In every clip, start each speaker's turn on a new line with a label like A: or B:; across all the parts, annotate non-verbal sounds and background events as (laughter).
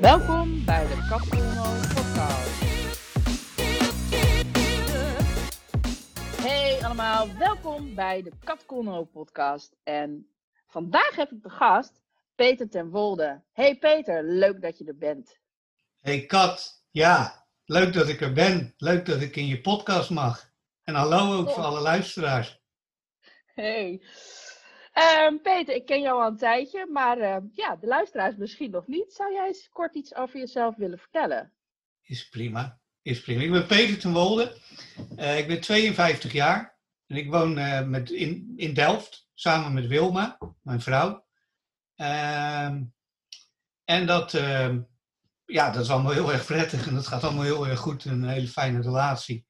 A: Welkom bij de Katkoelno podcast. Hey allemaal, welkom bij de Katkoelno podcast. En vandaag heb ik de gast Peter ten Wolde. Hey Peter, leuk dat je er bent.
B: Hey Kat, ja, leuk dat ik er ben. Leuk dat ik in je podcast mag. En hallo ook voor alle luisteraars.
A: Hey. Ehm, Peter, ik ken jou al een tijdje, maar uh, ja, de luisteraars misschien nog niet. Zou jij eens kort iets over jezelf willen vertellen?
B: Is prima, is prima. Ik ben Peter ten Wolde. Uh, ik ben 52 jaar en ik woon uh, met in, in Delft samen met Wilma, mijn vrouw. Ehm, en dat, ehm, ja, dat is allemaal heel erg prettig en dat gaat allemaal heel erg goed. Een hele fijne relatie.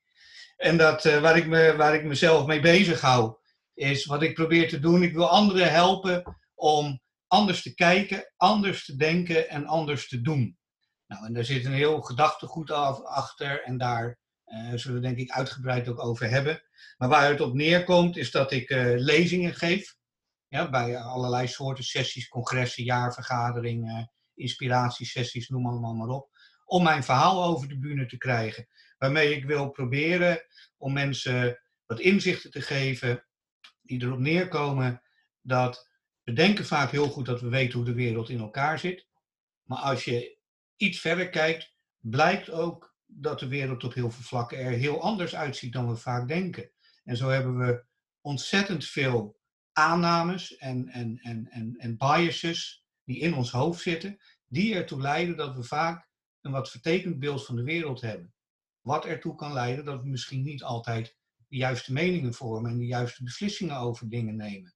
B: En dat, waar, ik me, waar ik mezelf mee bezig hou, is wat ik probeer te doen. Ik wil anderen helpen om anders te kijken, anders te denken en anders te doen. Nou, en daar zit een heel gedachtegoed achter en daar uh, zullen we denk ik uitgebreid ook over hebben. Maar waar het op neerkomt is dat ik uh, lezingen geef. Ja, bij allerlei soorten sessies, congressen, jaarvergaderingen, inspiratiesessies, noem allemaal maar op. Om mijn verhaal over de bühne te krijgen. Waarmee ik wil proberen om mensen wat inzichten te geven die erop neerkomen dat we denken vaak heel goed dat we weten hoe de wereld in elkaar zit. Maar als je iets verder kijkt, blijkt ook dat de wereld op heel veel vlakken er heel anders uitziet dan we vaak denken. En zo hebben we ontzettend veel aannames en, en, en, en, en biases die in ons hoofd zitten, die ertoe leiden dat we vaak een wat vertekend beeld van de wereld hebben. Wat ertoe kan leiden dat we misschien niet altijd de juiste meningen vormen en de juiste beslissingen over dingen nemen.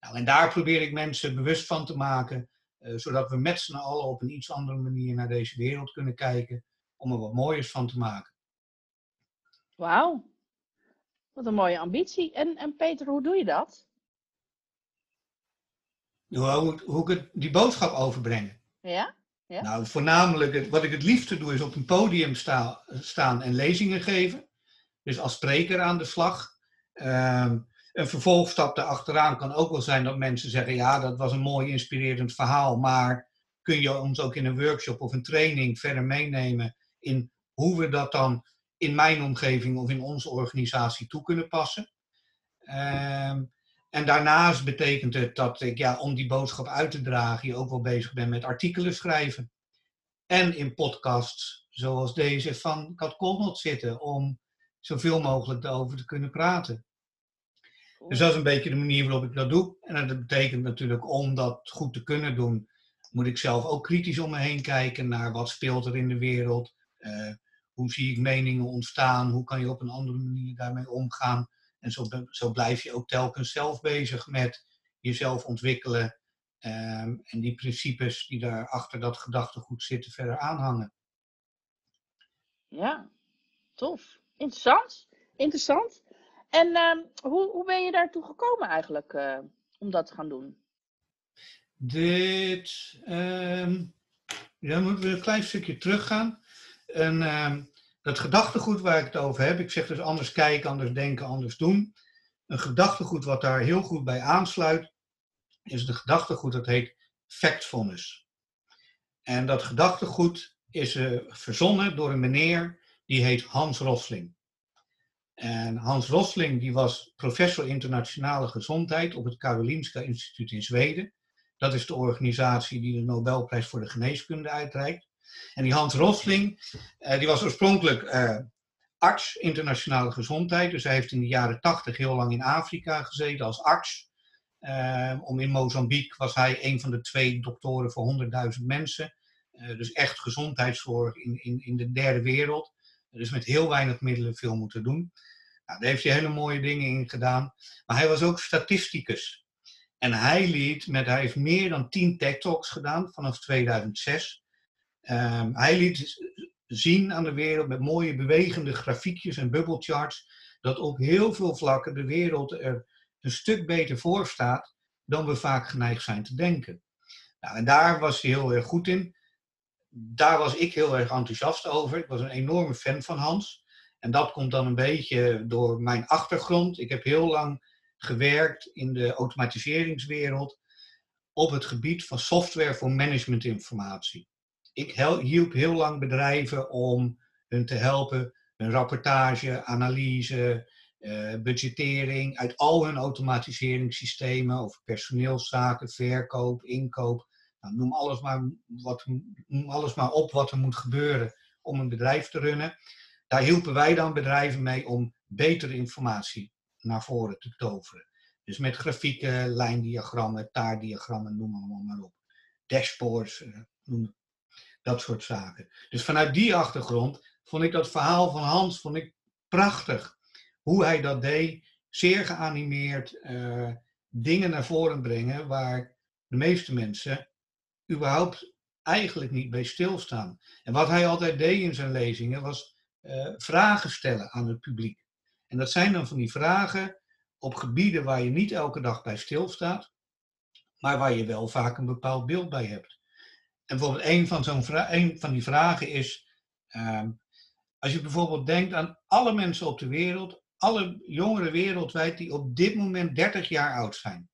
B: Nou, en daar probeer ik mensen bewust van te maken, uh, zodat we met z'n allen op een iets andere manier naar deze wereld kunnen kijken, om er wat mooiers van te maken.
A: Wauw, wat een mooie ambitie. En, en Peter, hoe doe je dat?
B: Hoe, hoe ik het, die boodschap overbrengen.
A: Ja? ja?
B: Nou, voornamelijk, wat ik het liefste doe, is op een podium sta, staan en lezingen geven. Dus als spreker aan de slag. Um, een vervolgstap daarachteraan kan ook wel zijn dat mensen zeggen: ja, dat was een mooi inspirerend verhaal, maar kun je ons ook in een workshop of een training verder meenemen in hoe we dat dan in mijn omgeving of in onze organisatie toe kunnen passen? Um, en daarnaast betekent het dat ik, ja, om die boodschap uit te dragen, je ook wel bezig ben met artikelen schrijven. En in podcasts zoals deze van Kat Kolnot zitten, om zoveel mogelijk erover te kunnen praten. Dus dat is een beetje de manier waarop ik dat doe. En dat betekent natuurlijk om dat goed te kunnen doen, moet ik zelf ook kritisch om me heen kijken naar wat speelt er in de wereld. Uh, hoe zie ik meningen ontstaan? Hoe kan je op een andere manier daarmee omgaan? En zo, zo blijf je ook telkens zelf bezig met jezelf ontwikkelen. Um, en die principes die daar achter dat gedachtegoed zitten verder aanhangen.
A: Ja, tof. Interessant. Interessant. En uh, hoe, hoe ben je daartoe gekomen eigenlijk uh, om dat te gaan doen?
B: Dit, um, dan moeten we een klein stukje teruggaan. En, um, dat gedachtegoed waar ik het over heb, ik zeg dus anders kijken, anders denken, anders doen. Een gedachtegoed wat daar heel goed bij aansluit, is de gedachtegoed dat heet factfulness. En dat gedachtegoed is uh, verzonnen door een meneer die heet Hans Rosling. En Hans Rosling die was professor internationale gezondheid op het Karolinska Instituut in Zweden. Dat is de organisatie die de Nobelprijs voor de geneeskunde uitreikt. En die Hans Rosling, eh, die was oorspronkelijk eh, arts internationale gezondheid. Dus hij heeft in de jaren tachtig heel lang in Afrika gezeten als arts. Uh, om in Mozambique was hij een van de twee doktoren voor 100.000 mensen. Uh, dus echt gezondheidszorg in, in, in de derde wereld. Dus met heel weinig middelen veel moeten doen. Nou, daar heeft hij hele mooie dingen in gedaan. Maar hij was ook statisticus. En hij liet met, hij heeft meer dan 10 TED Talks gedaan vanaf 2006. Um, hij liet zien aan de wereld met mooie bewegende grafiekjes en bubblecharts dat op heel veel vlakken de wereld er een stuk beter voor staat dan we vaak geneigd zijn te denken. Nou, en daar was hij heel erg goed in daar was ik heel erg enthousiast over. Ik was een enorme fan van Hans. En dat komt dan een beetje door mijn achtergrond. Ik heb heel lang gewerkt in de automatiseringswereld op het gebied van software voor managementinformatie. ik hielp heel lang bedrijven om hun te helpen hun rapportage, analyse, uh, budgettering uit al hun automatiseringssystemen over personeelszaken, verkoop, inkoop. Nou, noem, alles maar wat, noem alles maar op wat er moet gebeuren om een bedrijf te runnen. Daar hielpen wij dan bedrijven mee om betere informatie naar voren te toveren. Dus met grafieken, lijndiagrammen, taartdiagrammen, noem maar, maar op. Dashboards, eh, dat soort zaken. Dus vanuit die achtergrond vond ik dat verhaal van Hans vond ik prachtig. Hoe hij dat deed, zeer geanimeerd, uh, dingen naar voren brengen waar de meeste mensen überhaupt eigenlijk niet bij stilstaan. En wat hij altijd deed in zijn lezingen was uh, vragen stellen aan het publiek. En dat zijn dan van die vragen op gebieden waar je niet elke dag bij stilstaat, maar waar je wel vaak een bepaald beeld bij hebt. En bijvoorbeeld een van, zo'n een van die vragen is, uh, als je bijvoorbeeld denkt aan alle mensen op de wereld, alle jongeren wereldwijd die op dit moment 30 jaar oud zijn.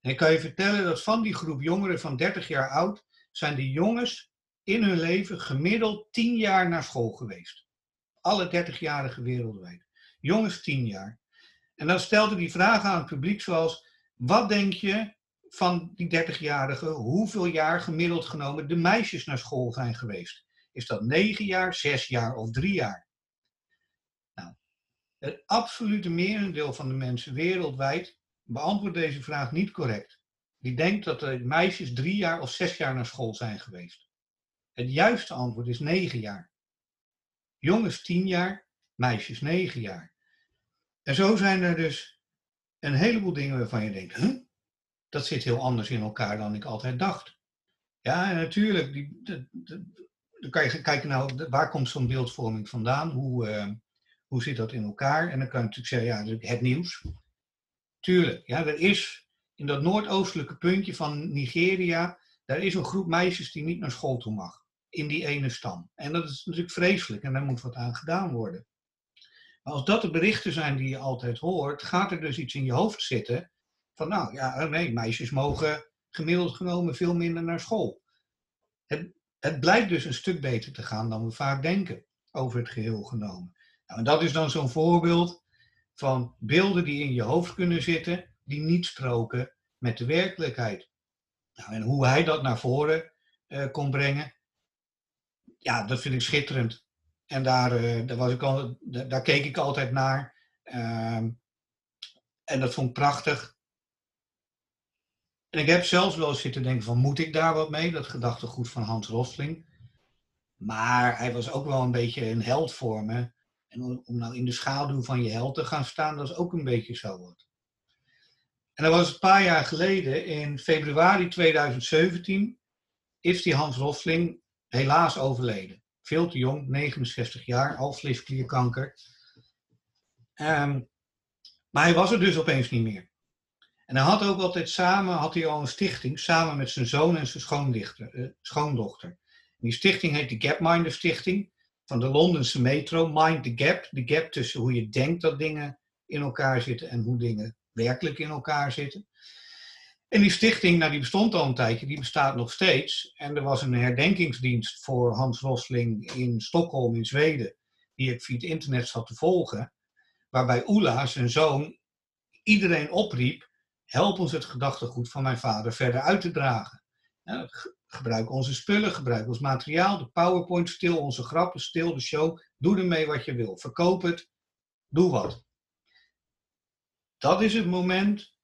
B: En ik kan je vertellen dat van die groep jongeren van 30 jaar oud zijn die jongens in hun leven gemiddeld 10 jaar naar school geweest. Alle 30-jarigen wereldwijd. Jongens 10 jaar. En dan stelde die vraag aan het publiek zoals, wat denk je van die 30-jarigen, hoeveel jaar gemiddeld genomen de meisjes naar school zijn geweest? Is dat 9 jaar, 6 jaar of 3 jaar? Nou, het absolute merendeel van de mensen wereldwijd beantwoordt deze vraag niet correct. Die denkt dat de meisjes 3 jaar of 6 jaar naar school zijn geweest. Het juiste antwoord is 9 jaar. Jongens 10 jaar, meisjes 9 jaar. En zo zijn er dus een heleboel dingen waarvan je denkt, huh? dat zit heel anders in elkaar dan ik altijd dacht. Ja, en natuurlijk, die, dan kan je kijken, nou, waar komt zo'n beeldvorming vandaan? Hoe, uh, hoe zit dat in elkaar? En dan kan je natuurlijk zeggen, ja, het nieuws. Tuurlijk, ja, er is in dat noordoostelijke puntje van Nigeria, daar is een groep meisjes die niet naar school toe mag. In die ene stam. En dat is natuurlijk vreselijk en daar moet wat aan gedaan worden. Maar als dat de berichten zijn die je altijd hoort, gaat er dus iets in je hoofd zitten van, nou ja, nee, meisjes mogen gemiddeld genomen veel minder naar school. Het, het blijkt dus een stuk beter te gaan dan we vaak denken over het geheel genomen. Nou, en dat is dan zo'n voorbeeld van beelden die in je hoofd kunnen zitten, die niet stroken met de werkelijkheid. Nou, en hoe hij dat naar voren uh, kon brengen, ja, dat vind ik schitterend. En daar, uh, daar, was ik al, daar, keek ik altijd naar. Uh, en dat vond ik prachtig. En ik heb zelfs wel zitten denken van, moet ik daar wat mee? Dat gedachtegoed van Hans Rosling. Maar hij was ook wel een beetje een held voor me. En om, nou in de schaduw van je held te gaan staan, dat is ook een beetje zo wat. En dat was een paar jaar geleden, in februari 2017, is die Hans Rosling helaas overleden. Veel te jong, 69 jaar, alvleesklierkanker. Um, maar hij was er dus opeens niet meer. En hij had ook altijd samen, had hij al een stichting, samen met zijn zoon en zijn eh, schoondochter. die stichting heet de Gapminder Stichting, van de Londense metro. Mind the Gap, de gap tussen hoe je denkt dat dingen in elkaar zitten en hoe dingen werkelijk in elkaar zitten. En die stichting, nou die bestond al een tijdje, die bestaat nog steeds. En er was een herdenkingsdienst voor Hans Rosling in Stockholm in Zweden, die ik via het internet zat te volgen. Waarbij Oela, zijn zoon, iedereen opriep help ons het gedachtegoed van mijn vader verder uit te dragen. Gebruik onze spullen, gebruik ons materiaal, de PowerPoint, stil onze grappen, stil de show. Doe ermee wat je wil. Verkoop het, doe wat. Dat is het moment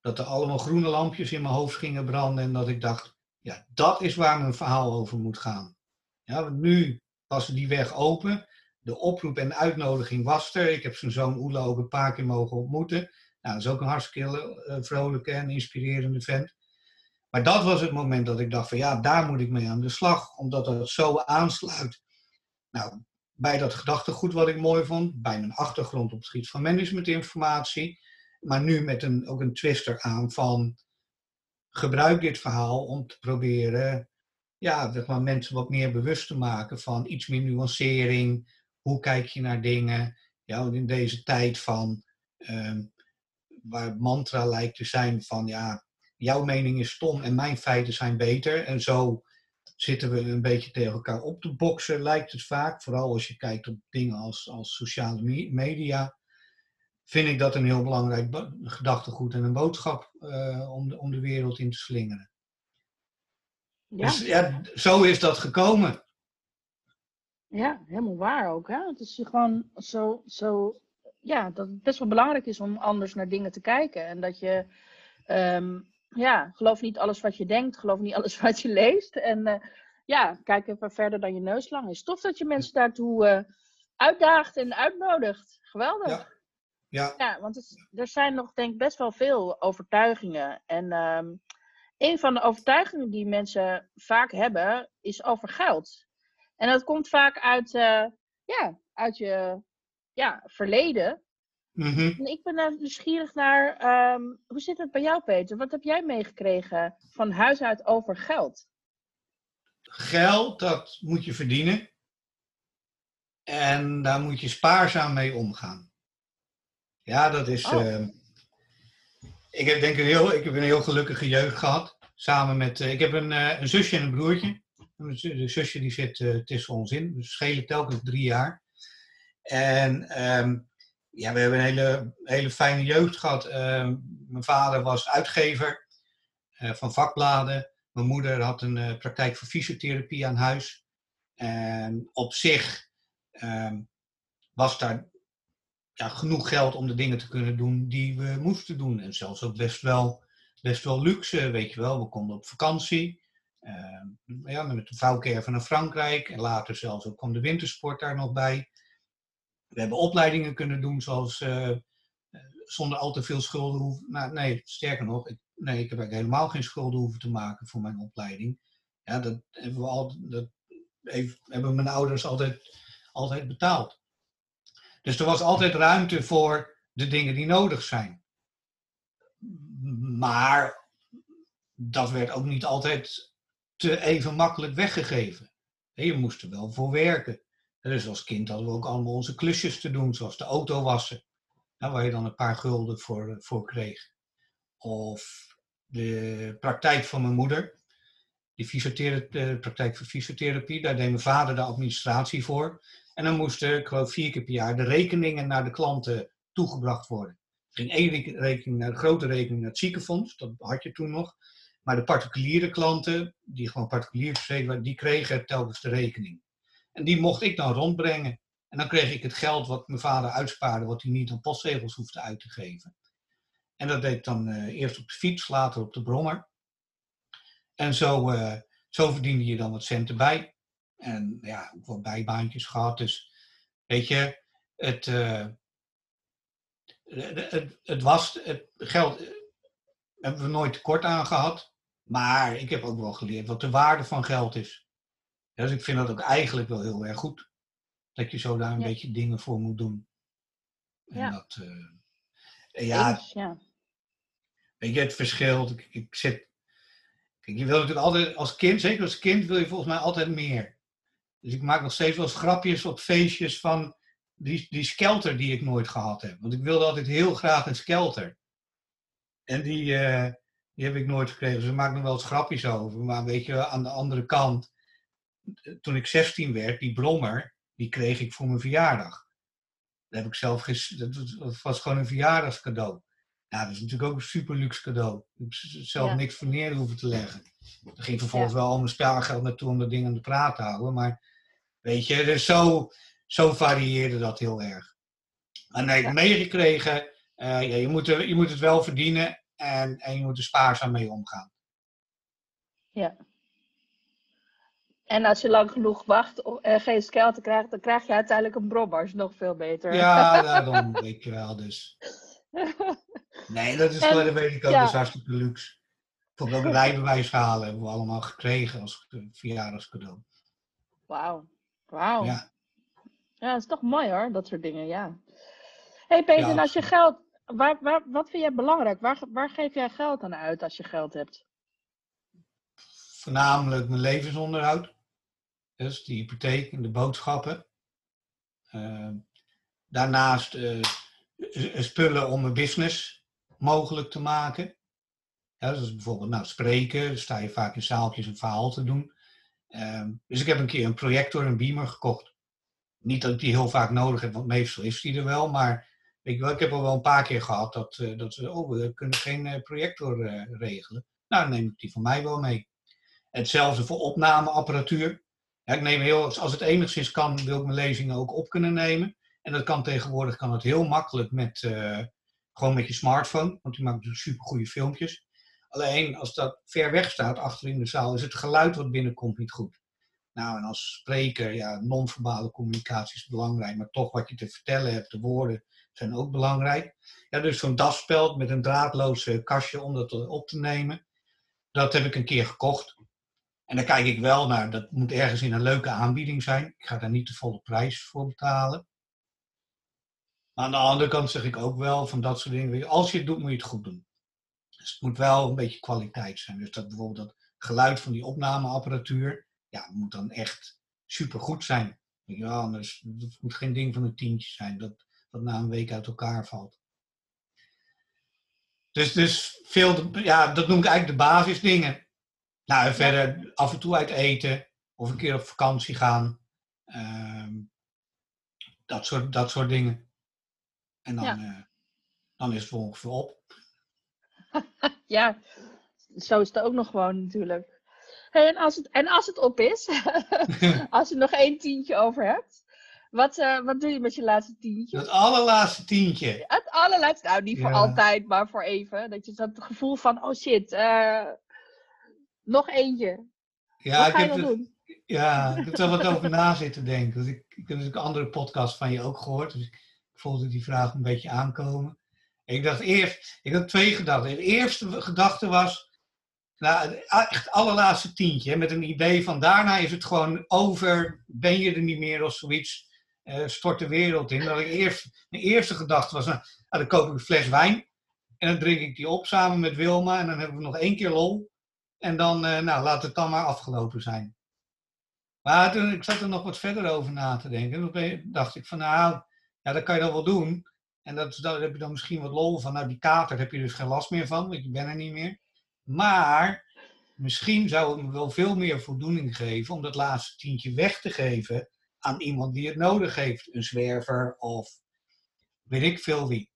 B: dat er allemaal groene lampjes in mijn hoofd gingen branden en dat ik dacht, ja, dat is waar mijn verhaal over moet gaan. Ja, want nu was die weg open. De oproep en de uitnodiging was er. Ik heb zijn zoon Oela ook een paar keer mogen ontmoeten. Nou, dat is ook een hartstikke uh, vrolijke en inspirerende vent. Maar dat was het moment dat ik dacht van ja, daar moet ik mee aan de slag. Omdat het zo aansluit nou, bij dat gedachtegoed wat ik mooi vond. Bij mijn achtergrond op het gebied van managementinformatie. Maar nu met een, ook een twister aan van gebruik dit verhaal om te proberen ja, zeg maar, mensen wat meer bewust te maken van iets meer nuancering. Hoe kijk je naar dingen? Ja, in deze tijd van ehm, waar mantra lijkt te zijn van ja, jouw mening is stom en mijn feiten zijn beter. En zo zitten we een beetje tegen elkaar op te boksen, lijkt het vaak. Vooral als je kijkt op dingen als, als sociale media. Vind ik dat een heel belangrijk gedachtegoed en een boodschap uh, om, de, om de wereld in te slingeren. Ja. Dus ja, zo is dat gekomen.
A: Ja, helemaal waar ook. Hè? Het is gewoon zo, zo ja, dat het best wel belangrijk is om anders naar dingen te kijken. En dat je, um, ja, geloof niet alles wat je denkt, geloof niet alles (laughs) wat je leest. En uh, ja, kijk even verder dan je neus lang is. Tof dat je mensen daartoe uh, uitdaagt en uitnodigt. Geweldig.
B: Ja, ja.
A: ja want het, er zijn nog denk ik best wel veel overtuigingen. En um, een van de overtuigingen die mensen vaak hebben, is over geld. En dat komt vaak uit, uh, ja, uit je ja, verleden.
B: Mhm.
A: En ik ben daar nieuwsgierig naar, um, hoe zit het bij jou, Peter? Wat heb jij meegekregen van huis uit over geld?
B: Geld, dat moet je verdienen. En daar moet je spaarzaam mee omgaan. Ja, dat is. Oh. Uh, ik heb denk ik een heel, ik heb een heel gelukkige jeugd gehad. Samen met. Uh, ik heb een, uh, een zusje en een broertje. De zusje die zit uh, tussen ons in. We schelen telkens drie jaar. En um, ja, we hebben een hele, hele fijne jeugd gehad. Uh, mijn vader was uitgever uh, van vakbladen. Mijn moeder had een uh, praktijk voor fysiotherapie aan huis. En op zich um, was daar ja, genoeg geld om de dingen te kunnen doen die we moesten doen. En zelfs ook best wel, best wel luxe, weet je wel. We konden op vakantie. ja, met de vouwcaravan naar Frankrijk. En later zelfs ook kwam de wintersport daar nog bij. We hebben opleidingen kunnen doen zoals uh, zonder al te veel schulden hoeven. Nou, nee, sterker nog, ik, nee, ik heb helemaal geen schulden hoeven te maken voor mijn opleiding. Ja, dat hebben, we al, dat hebben mijn ouders altijd, altijd betaald. Dus er was altijd ruimte voor de dingen die nodig zijn. Maar dat werd ook niet altijd te even makkelijk weggegeven. Je moest er wel voor werken. Dus als kind hadden we ook allemaal onze klusjes te doen, zoals de auto wassen, waar je dan een paar gulden voor, eh, voor kreeg. Of de praktijk van mijn moeder, die de praktijk voor fysiotherapie, daar deed mijn vader de administratie voor. En dan moesten, vier keer per jaar, de rekeningen naar de klanten toegebracht worden. Er ging één rekening naar de grote rekening naar het ziekenfonds, dat had je toen nog. Maar de particuliere klanten, die gewoon particulier verzekerd waren, die kregen telkens de rekening. En die mocht ik dan rondbrengen. En dan kreeg ik het geld wat mijn vader uitspaarde, wat hij niet aan postzegels hoefde uit te geven. En dat deed ik dan uh, eerst op de fiets, later op de brommer. En zo, uh, zo verdiende je dan wat centen bij. En ja, ook wat bijbaantjes gehad. Dus weet je, het, uh, het, het, was, het geld hebben we nooit tekort aan gehad. Maar ik heb ook wel geleerd wat de waarde van geld is. Dus ik vind dat ook eigenlijk wel heel erg goed. Dat je zo daar een beetje dingen voor moet doen. En ja. dat, uh, ja, ja. Weet je, het verschil. Ik, ik zit. Kijk, je wil natuurlijk altijd als kind, zeker als kind, wil je volgens mij altijd meer. Dus ik maak nog steeds wel eens grapjes op feestjes van die, die skelter die ik nooit gehad heb. Want ik wilde altijd heel graag een skelter. En die, uh, die heb ik nooit gekregen. Dus ik maak nog wel eens grapjes over. Maar weet je, aan de andere kant toen ik 16 werd, die brommer, die kreeg ik voor mijn verjaardag. Dat heb ik zelf dat was gewoon een verjaardagscadeau. Ja, dat is natuurlijk ook een super luxe cadeau. Ik heb zelf niks voor neer hoeven te leggen. Er ging vervolgens wel al mijn spelgeld naartoe om dat ding aan de praat te houden. Maar weet je, dus zo, zo varieerde dat heel erg. En nee, ja. meegekregen, uh, ja, je, moet er, je moet het wel verdienen en, en je moet er spaarzaam mee omgaan.
A: Ja, en als je lang genoeg wacht en geen skelter krijgt, dan krijg je uiteindelijk een brommers. Nog veel beter.
B: Ja, (laughs) daarom weet je wel. Dus. (laughs) Nee, dat is gewoon, dat weet ik ook, ja. dat is hartstikke luxe. Bijvoorbeeld ook een rijbewijs halen hebben we allemaal gekregen als verjaardagscadeau.
A: Wauw, wauw. Ja. ja, dat is toch mooi hoor, dat soort dingen, ja. hey Peter, ja, als je geld, waar, waar, wat vind jij belangrijk? Waar, waar geef jij geld aan uit als je geld hebt?
B: Voornamelijk mijn levensonderhoud. Dus de hypotheek en de boodschappen. Uh, daarnaast uh, spullen om een business mogelijk te maken. Ja, dus bijvoorbeeld nou, spreken, sta je vaak in zaaltjes een verhaal te doen. Ehm, dus ik heb een keer een projector, een beamer gekocht. Niet dat ik die heel vaak nodig heb, want meestal is die er wel. Maar weet je wel, ik heb al wel een paar keer gehad dat, dat ze, oh, we kunnen geen projector regelen. Nou, dan neem ik die van mij wel mee. Hetzelfde voor opnameapparatuur. Ik neem heel, als het enigszins kan, wil ik mijn lezingen ook op kunnen nemen. En dat kan tegenwoordig kan het heel makkelijk met, gewoon met je smartphone. Want die maakt natuurlijk super goede filmpjes. Alleen als dat ver weg staat achter in de zaal, is het geluid wat binnenkomt niet goed. Nou, en als spreker, ja, non-verbale communicatie is belangrijk, maar toch wat je te vertellen hebt, de woorden zijn ook belangrijk. Ja, dus zo'n DAS-speld met een draadloze kastje om dat op te nemen, dat heb ik een keer gekocht. En dan kijk ik wel naar, dat moet ergens in een leuke aanbieding zijn. Ik ga daar niet de volle prijs voor betalen. Maar aan de andere kant zeg ik ook wel van dat soort dingen, als je het doet, moet je het goed doen. Dus het moet wel een beetje kwaliteit zijn. Dus dat bijvoorbeeld dat geluid van die opnameapparatuur, ja, moet dan echt supergoed zijn. Ja, anders het moet geen ding van een tientje zijn dat, dat na een week uit elkaar valt. Dus, dus veel, ja, dat noem ik eigenlijk de basisdingen. Nou, en verder af en toe uit eten of een keer op vakantie gaan. Ehm, dat, soort, dat soort dingen. En dan, uh, dan is het ongeveer op. (laughs)
A: ja, zo is het ook nog gewoon natuurlijk. Hey, en, als het, en als het op is, (laughs) als je nog één tientje over hebt, wat, uh, wat doe je met je laatste tientje?
B: Het allerlaatste tientje.
A: Het allerlaatste, nou niet voor altijd, maar voor even. Dat je dat gevoel van, oh shit, uh, nog eentje. Ja, wat ga je dan doen?
B: Ja, ik heb er wat over na zitten denken. Dus ik, ik heb natuurlijk een andere podcast van je ook gehoord. Dus ik voelde die vraag een beetje aankomen. Ik dacht eerst, ik had twee gedachten. De eerste gedachte was, nou, echt het allerlaatste tientje, met een idee van daarna is het gewoon over, ben je er niet meer of zoiets, uh, stort de wereld in. Dat ik eerst, mijn eerste gedachte was, nou, dan koop ik een fles wijn en dan drink ik die op samen met Wilma en dan hebben we nog één keer lol. En dan, uh, nou, laat het dan maar afgelopen zijn. Maar toen, ik zat er nog wat verder over na te denken. En toen dacht ik van, nou, ja, dat kan je dan wel doen. En dat, daar heb je dan misschien wat lol van. Nou, die kater heb je dus geen last meer van, want je bent er niet meer. Maar misschien zou het me wel veel meer voldoening geven om dat laatste tientje weg te geven aan iemand die het nodig heeft. Een zwerver of weet ik veel wie.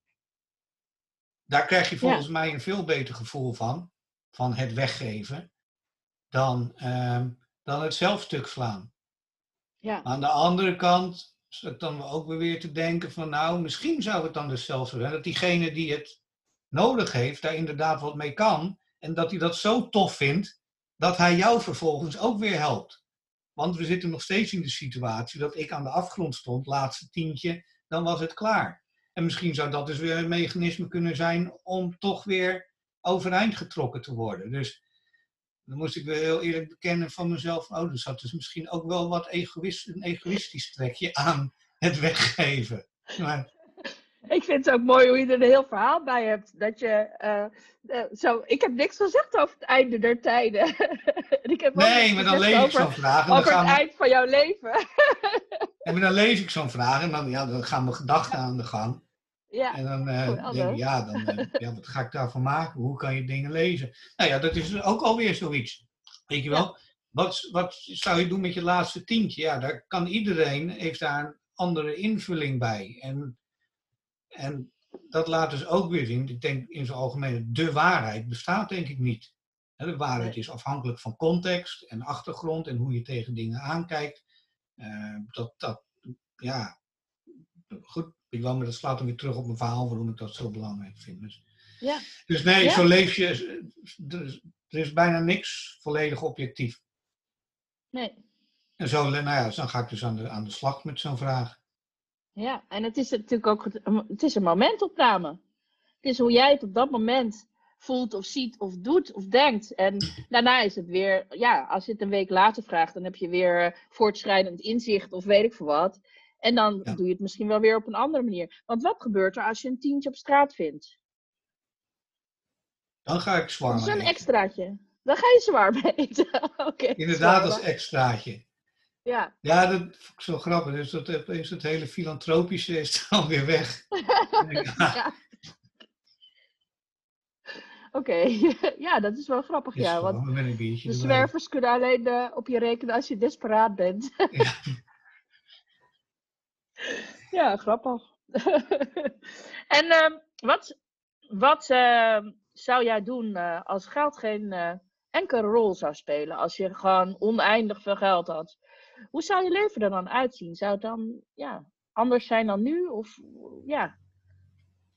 B: Daar krijg je volgens mij een veel beter gevoel van, van het weggeven, dan, uh, dan het zelfstuk slaan. Ja. Aan de andere kant zat dan ook weer te denken van nou, misschien zou het dan dus zelfs zijn dat diegene die het nodig heeft, daar inderdaad wat mee kan. En dat hij dat zo tof vindt, dat hij jou vervolgens ook weer helpt. Want we zitten nog steeds in de situatie dat ik aan de afgrond stond, laatste tientje, dan was het klaar. En misschien zou dat dus weer een mechanisme kunnen zijn om toch weer overeind getrokken te worden. Dus dan moest ik wel heel eerlijk bekennen van mezelf. Oh, er zat dus misschien ook wel wat egoïst, een egoïstisch trekje aan het weggeven. Maar...
A: Ik vind het ook mooi hoe je er een heel verhaal bij hebt. Dat je, uh, zo, ik heb niks gezegd over het einde der tijden. (laughs)
B: ik heb nee, maar dan lees ik zo'n vraag. En
A: over dan gaan het eind van jouw leven. (laughs)
B: en dan lees ik zo'n vraag en dan, ja, dan gaan mijn gedachten aan de gang. Ja. En dan uh, denk ik, ja, dan, uh, (laughs) ja, wat ga ik daarvan maken? Hoe kan je dingen lezen? Nou ja, dat is ook alweer zoiets. Weet je wel? Wat, wat zou je doen met je laatste tientje? Ja, daar kan iedereen, heeft daar een andere invulling bij. En, en dat laat dus ook weer zien, ik denk in zijn algemeen, de waarheid bestaat denk ik niet. De waarheid is afhankelijk van context en achtergrond en hoe je tegen dingen aankijkt. Uh, dat, dat, ja, goed, ik wel, maar dat slaat dan weer terug op mijn verhaal waarom ik dat zo belangrijk vind. Dus, ja. dus nee, zo leef je. Er is bijna niks volledig objectief.
A: Nee.
B: En zo, nou ja, dan ga ik dus aan de, aan de slag met zo'n vraag.
A: Ja, en het is natuurlijk ook het is een momentopname. Het is hoe jij het op dat moment voelt of ziet of doet of denkt. En daarna is het weer, ja, als je het een week later vraagt, dan heb je weer voortschrijdend inzicht of weet ik veel wat. En dan doe je het misschien wel weer op een andere manier. Want wat gebeurt er als je een tientje op straat vindt?
B: Dan ga ik zwaar
A: Dat is een extraatje. Dan ga je zwaar (laughs) eten. okay,
B: Inderdaad, als extraatje. Ja. Ja, dat is zo grappig. Dus dat is het hele filantropische is (laughs) dan weer weg. (laughs) ja.
A: Oké, ja, dat is wel grappig, ja. Want de
B: erbij.
A: zwervers kunnen alleen eh, op je rekenen als je desperaat bent.
B: Ja. (laughs)
A: Ja, grappig. (laughs) en ehm, wat, wat ehm, zou jij doen eh, als geld geen eh, enkele rol zou spelen? Als je gewoon oneindig veel geld had. Hoe zou je leven er dan uitzien? Zou het dan ja, anders zijn dan nu? Of ja,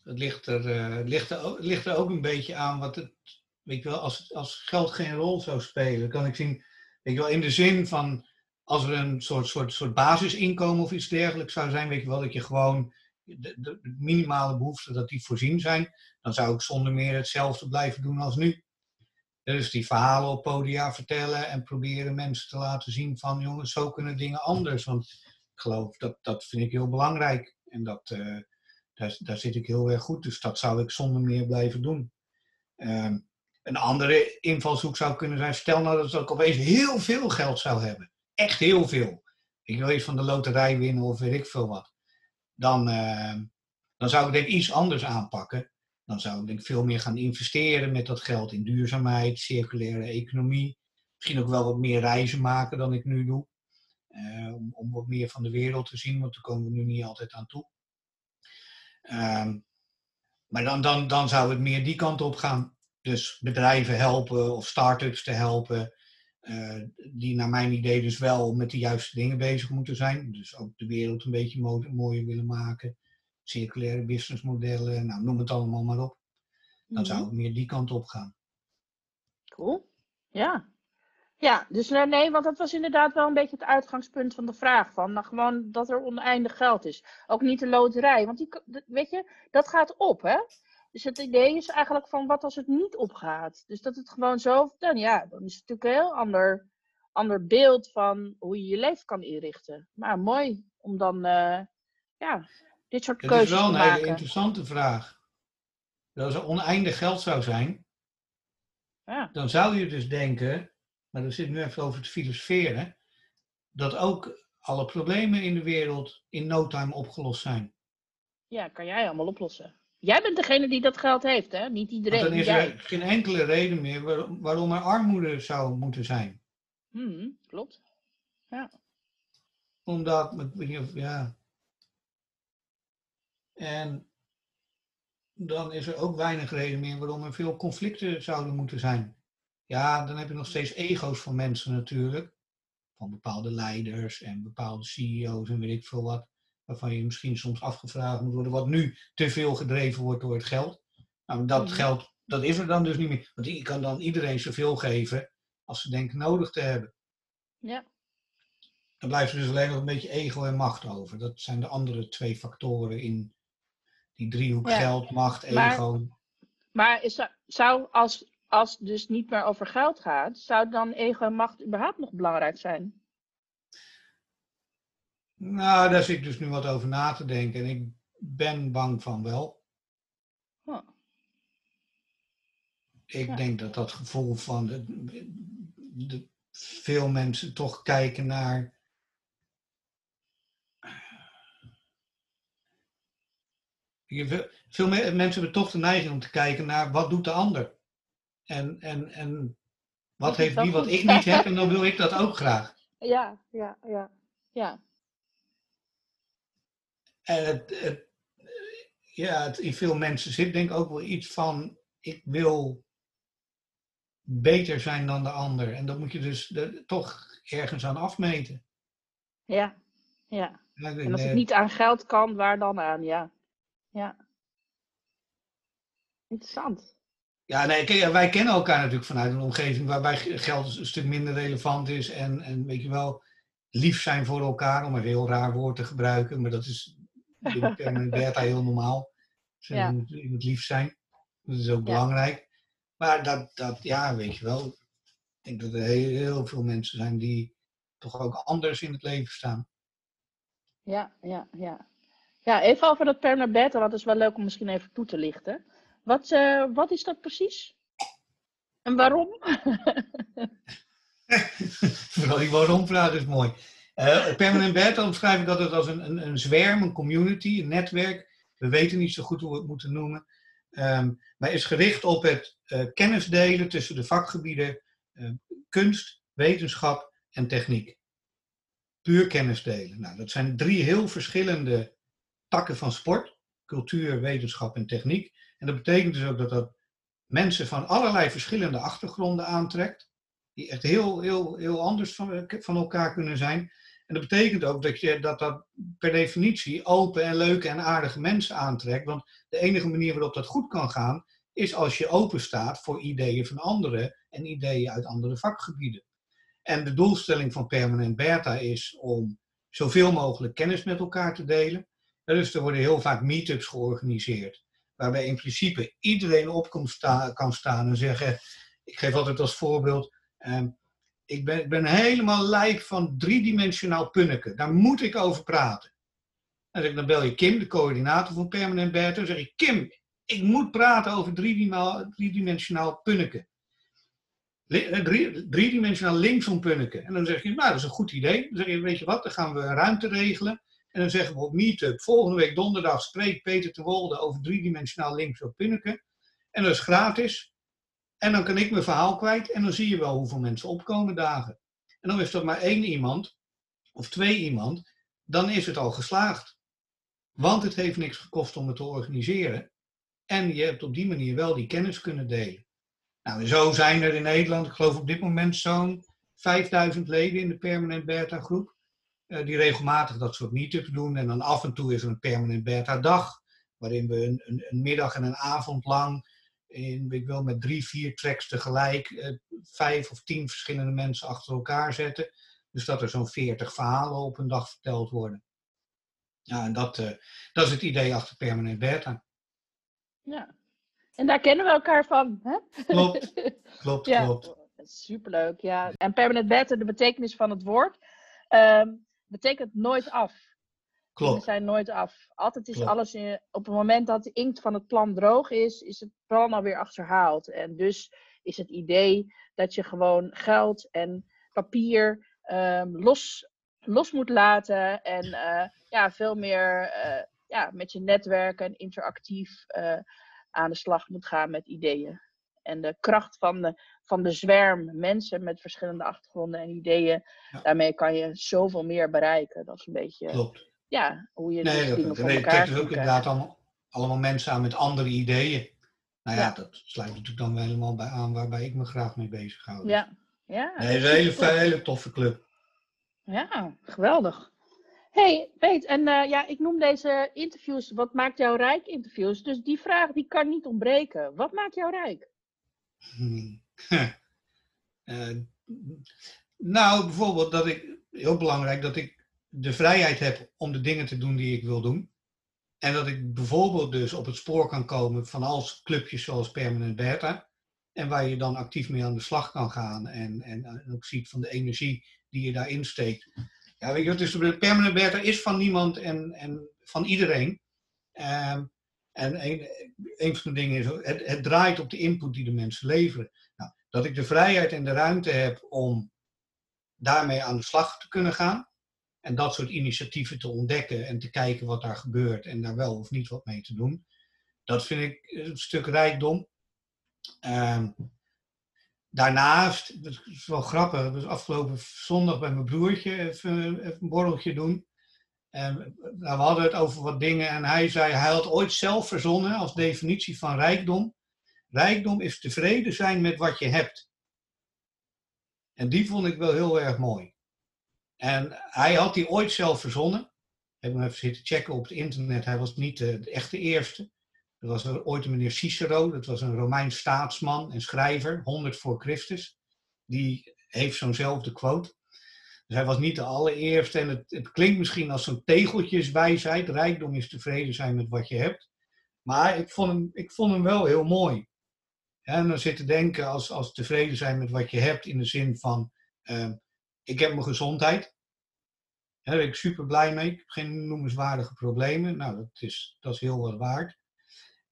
B: Het ligt er, eh, ligt, er, ligt er ook een beetje aan wat het. Wel, als, als geld geen rol zou spelen, kan ik zien. Je wel, in de zin van. Als er een soort, soort, soort basisinkomen of iets dergelijks zou zijn, weet je wel, dat je gewoon. De, de, minimale behoeften, dat die voorzien zijn. Dan zou ik zonder meer hetzelfde blijven doen als nu. Dus die verhalen op podia vertellen en proberen mensen te laten zien van jongens, zo kunnen dingen anders. Want ik geloof dat dat vind ik heel belangrijk. En dat, eh, daar, daar zit ik heel erg goed. Dus dat zou ik zonder meer blijven doen. Ehm, een andere invalshoek zou kunnen zijn, stel nou dat ik opeens heel veel geld zou hebben. Echt heel veel. Ik wil iets van de loterij winnen of weet ik veel wat. Dan, ehm, dan zou ik denk iets anders aanpakken. Dan zou ik denk veel meer gaan investeren met dat geld in duurzaamheid, circulaire economie. Misschien ook wel wat meer reizen maken dan ik nu doe. Eh, om, om wat meer van de wereld te zien, want daar komen we nu niet altijd aan toe. Ehm, maar dan, dan, dan zou het meer die kant op gaan. Dus bedrijven helpen of start-ups te helpen. Eh, die naar mijn idee dus wel met de juiste dingen bezig moeten zijn. Dus ook de wereld een beetje mo- mooier willen maken. Circulaire businessmodellen, nou, noem het allemaal maar op. Dan zou
A: Mhm.
B: het meer die kant op gaan.
A: Cool. Ja. Ja, dus nee, want dat was inderdaad wel een beetje het uitgangspunt van de vraag. Van, nou, gewoon dat er oneindig geld is. Ook niet de loterij, want die, weet je, dat gaat op, hè? Dus het idee is eigenlijk van, wat als het niet opgaat? Dus dat het gewoon zo, dan ja, dan is het natuurlijk een heel ander, ander beeld van hoe je je leven kan inrichten. Maar mooi om dan, eh, ja, dit soort
B: Het is
A: keuzes
B: wel
A: te
B: een hele
A: maken.
B: interessante vraag. Als er oneindig geld zou zijn,
A: Ja,
B: dan zou je dus denken, maar dan zit nu even over te filosoferen, dat ook alle problemen in de wereld in no time opgelost zijn.
A: ja, kan jij allemaal oplossen. Jij bent degene die dat geld heeft, hè? Niet iedereen.
B: Want dan is
A: jij.
B: er geen enkele reden meer waar- waarom er armoede zou moeten zijn.
A: Mhm, klopt.
B: Omdat, ik weet niet of, ja. En dan is er ook weinig reden meer waarom er veel conflicten zouden moeten zijn. Ja, dan heb je nog steeds ego's van mensen natuurlijk. Van bepaalde leiders en bepaalde CEO's en weet ik veel wat. Waarvan je misschien soms afgevraagd moet worden wat nu te veel gedreven wordt door het geld. Nou, dat
A: Mhm.
B: geld, dat is er dan dus niet meer. Want je kan dan iedereen zoveel geven als ze denken nodig te hebben.
A: Ja.
B: Dan blijft er dus alleen nog een beetje ego en macht over. Dat zijn de andere twee factoren in die driehoek
A: Ja.
B: geld, macht,
A: Maar-
B: ego.
A: Maar is, zou, als, als het dus niet meer over geld gaat, zou dan ego en macht überhaupt nog belangrijk zijn?
B: Nou, daar zit ik dus nu wat over na te denken. En ik ben bang van wel.
A: Oh.
B: Ik
A: Ja.
B: denk dat dat gevoel van de, de- veel mensen toch kijken naar. Veel- veel me- mensen hebben toch de neiging om te kijken naar wat doet de ander. En, en, en wat heeft die wat ik niet (laughs) heb en dan wil ik dat ook graag.
A: Ja, ja, ja. Ja,
B: En het, het, ja, het, in veel mensen zit denk ik ook wel iets van, ik wil beter zijn dan de ander. En dat moet je dus de- toch ergens aan afmeten.
A: ja, ja. En als het
B: eh,
A: niet aan geld kan, waar dan aan? Ja. Ja. Interessant.
B: Ja, nee, wij kennen elkaar natuurlijk vanuit een omgeving waarbij geld een stuk minder relevant is. En, en weet je wel, lief zijn voor elkaar, om een heel raar woord te gebruiken. Maar dat is Perman en Bertha heel normaal. Ze
A: Ja.
B: moet, je moet lief zijn. Dat is ook
A: Ja.
B: belangrijk. Maar dat, dat, ja, weet je wel. Ik denk dat er heel, heel veel mensen zijn die toch ook anders in het leven staan.
A: Ja, ja, ja. Ja, even over dat Beta, want dat is wel leuk om misschien even toe te lichten. Wat, eh, wat is dat precies? En waarom? (laughs) (laughs)
B: Vooral die waarom-vraag is mooi. Eh permanent bed, omschrijf ik altijd als een, een, een zwerm, een community, een netwerk. We weten niet zo goed hoe we het moeten noemen. Ehm, maar is gericht op het uh, kennis delen tussen de vakgebieden uh, kunst, wetenschap en techniek. Puur kennis delen. Nou, dat zijn drie heel verschillende takken van sport: cultuur, wetenschap en techniek. En dat betekent dus ook dat dat mensen van allerlei verschillende achtergronden aantrekt, die echt heel, heel, heel anders van, van elkaar kunnen zijn. En dat betekent ook dat, je, dat dat per definitie open en leuke en aardige mensen aantrekt. Want de enige manier waarop dat goed kan gaan, is als je open staat voor ideeën van anderen en ideeën uit andere vakgebieden. En de doelstelling van Permanent Beta is om zoveel mogelijk kennis met elkaar te delen. Dus er worden heel vaak meetups georganiseerd, waarbij in principe iedereen op kan, staan en zeggen, ik geef altijd als voorbeeld, ehm, ik ben, ik ben helemaal lijk van driedimensionaal punneken. Daar moet ik over praten. En dan bel je Kim, de coördinator van Permanent Beta. Dan zeg je, Kim, ik moet praten over driedimensionaal punneken. Eh, driedimensionaal linksom punneken. En dan zeg je, nou, dat is een goed idee. Dan zeg je, weet je wat, dan gaan we ruimte regelen. En dan zeggen we op Meetup, volgende week donderdag spreekt Peter de Wolde over driedimensionaal linksom punneken. En dat is gratis. En dan kan ik mijn verhaal kwijt en dan zie je wel hoeveel mensen opkomen dagen. En dan is dat maar één iemand of twee iemand, dan is het al geslaagd. Want het heeft niks gekost om het te organiseren. En je hebt op die manier wel die kennis kunnen delen. Nou, zo zijn er in Nederland, ik geloof op dit moment zo'n 5000 leden in de Permanent Beta groep. Uh, die regelmatig dat soort meetups doen. En dan af en toe is er een Permanent Beta dag. Waarin we een, een middag en een avond lang in, ik wil met drie, vier tracks tegelijk eh, vijf of tien verschillende mensen achter elkaar zetten. Dus dat er zo'n veertig verhalen op een dag verteld worden. Ja, en dat, uh, dat is het idee achter Permanent Beta.
A: Ja, en daar kennen we elkaar van. Hè?
B: Klopt, (laughs) klopt, ja. klopt.
A: Superleuk, ja. En Permanent Beta, de betekenis van het woord, uh, betekent nooit af.
B: Klopt.
A: zijn nooit af. Altijd is alles in, op het moment dat de inkt van het plan droog is, is het plan alweer achterhaald. En dus is het idee dat je gewoon geld en papier um, los, los moet laten en uh, ja, veel meer uh, ja, met je netwerk en interactief uh, aan de slag moet gaan met ideeën. En de kracht van de, van de zwerm mensen met verschillende achtergronden en ideeën, ja. daarmee kan je zoveel meer bereiken. Dat is een beetje
B: Klopt
A: ja, hoe je nee, dus dingen voor nee,
B: elkaar dus ook inderdaad allemaal, allemaal mensen aan met andere ideeën. Nou ja, ja, dat sluit natuurlijk dan wel helemaal bij aan waarbij ik me graag mee bezig hou.
A: Ja, ja.
B: Nee, het is een hele, hele toffe club.
A: Ja, geweldig. hey, weet, en uh, ja, ik noem deze interviews, wat maakt jou rijk interviews? Dus die vraag die kan niet ontbreken. Wat maakt jou rijk?
B: Hmm. uh, (laughs) nou, bijvoorbeeld dat ik, heel belangrijk, dat ik de vrijheid heb om de dingen te doen die ik wil doen. En dat ik bijvoorbeeld dus op het spoor kan komen van als clubjes zoals Permanent Beta. En waar je dan actief mee aan de slag kan gaan. En, en, ook ziet van de energie die je daarin steekt. Ja, weet je, dus de Permanent Beta is van niemand en, en van iedereen. Um, en een, een, van de dingen is, het, het draait op de input die de mensen leveren. Nou, dat ik de vrijheid en de ruimte heb om daarmee aan de slag te kunnen gaan. En dat soort initiatieven te ontdekken en te kijken wat daar gebeurt en daar wel of niet wat mee te doen. Dat vind ik een stuk rijkdom. Um, daarnaast, het is wel grappig, dus afgelopen zondag bij mijn broertje even, even een borreltje doen. En we hadden het over wat dingen en hij zei, hij had ooit zelf verzonnen als definitie van rijkdom. Rijkdom is tevreden zijn met wat je hebt. En die vond ik wel heel erg mooi. En hij had die ooit zelf verzonnen. Ik heb hem even zitten checken op het internet. Hij was niet de, de echte eerste. Er was ooit een meneer Cicero, dat was een Romeins staatsman en schrijver, 100 voor Christus. Die heeft zo'nzelfde quote. Dus hij was niet de allereerste. En het, het klinkt misschien als zo'n tegeltjeswijsheid. Rijkdom is tevreden zijn met wat je hebt. Maar ik vond hem, ik vond hem wel heel mooi. En dan zit te denken als, als tevreden zijn met wat je hebt in de zin van... Uh, ik heb mijn gezondheid. Daar ben ik super blij mee. Ik heb geen noemenswaardige problemen. Nou, dat is, dat is heel wat waard.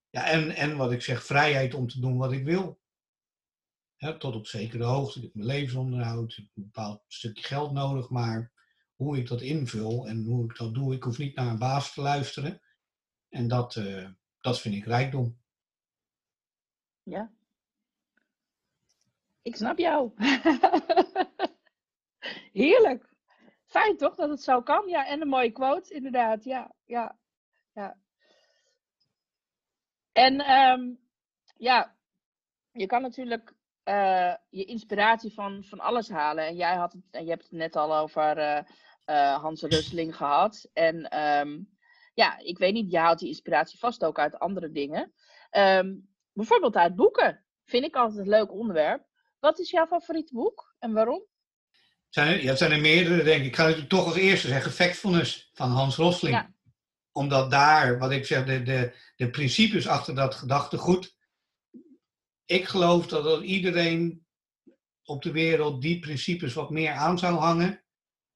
B: Ja, en, en wat ik zeg, vrijheid om te doen wat ik wil. tot op zekere hoogte. Ik heb mijn levensonderhoud. Ik heb een bepaald stukje geld nodig. Maar hoe ik dat invul en hoe ik dat doe, ik hoef niet naar een baas te luisteren. En dat, uh, dat vind ik rijkdom.
A: Ja. Ik snap jou. (laughs) Heerlijk. Fijn toch dat het zo kan? Ja, en een mooie quote, inderdaad. Ja, ja, ja. En ehm, ja, je kan natuurlijk uh, je inspiratie van, van alles halen. En jij had het, en je hebt het net al over uh, uh, Hans Rusling gehad. En um, ja, ik weet niet, je haalt die inspiratie vast ook uit andere dingen. Um, bijvoorbeeld uit boeken. Vind ik altijd een leuk onderwerp. Wat is jouw favoriete boek en waarom?
B: Zijn ja, het zijn er meerdere, denk ik. Ik ga natuurlijk toch als eerste zeggen Factfulness van Hans Rosling. Ja. Omdat daar, wat ik zeg, de, de, de principes achter dat gedachtegoed. Ik geloof dat, dat iedereen op de wereld die principes wat meer aan zou hangen,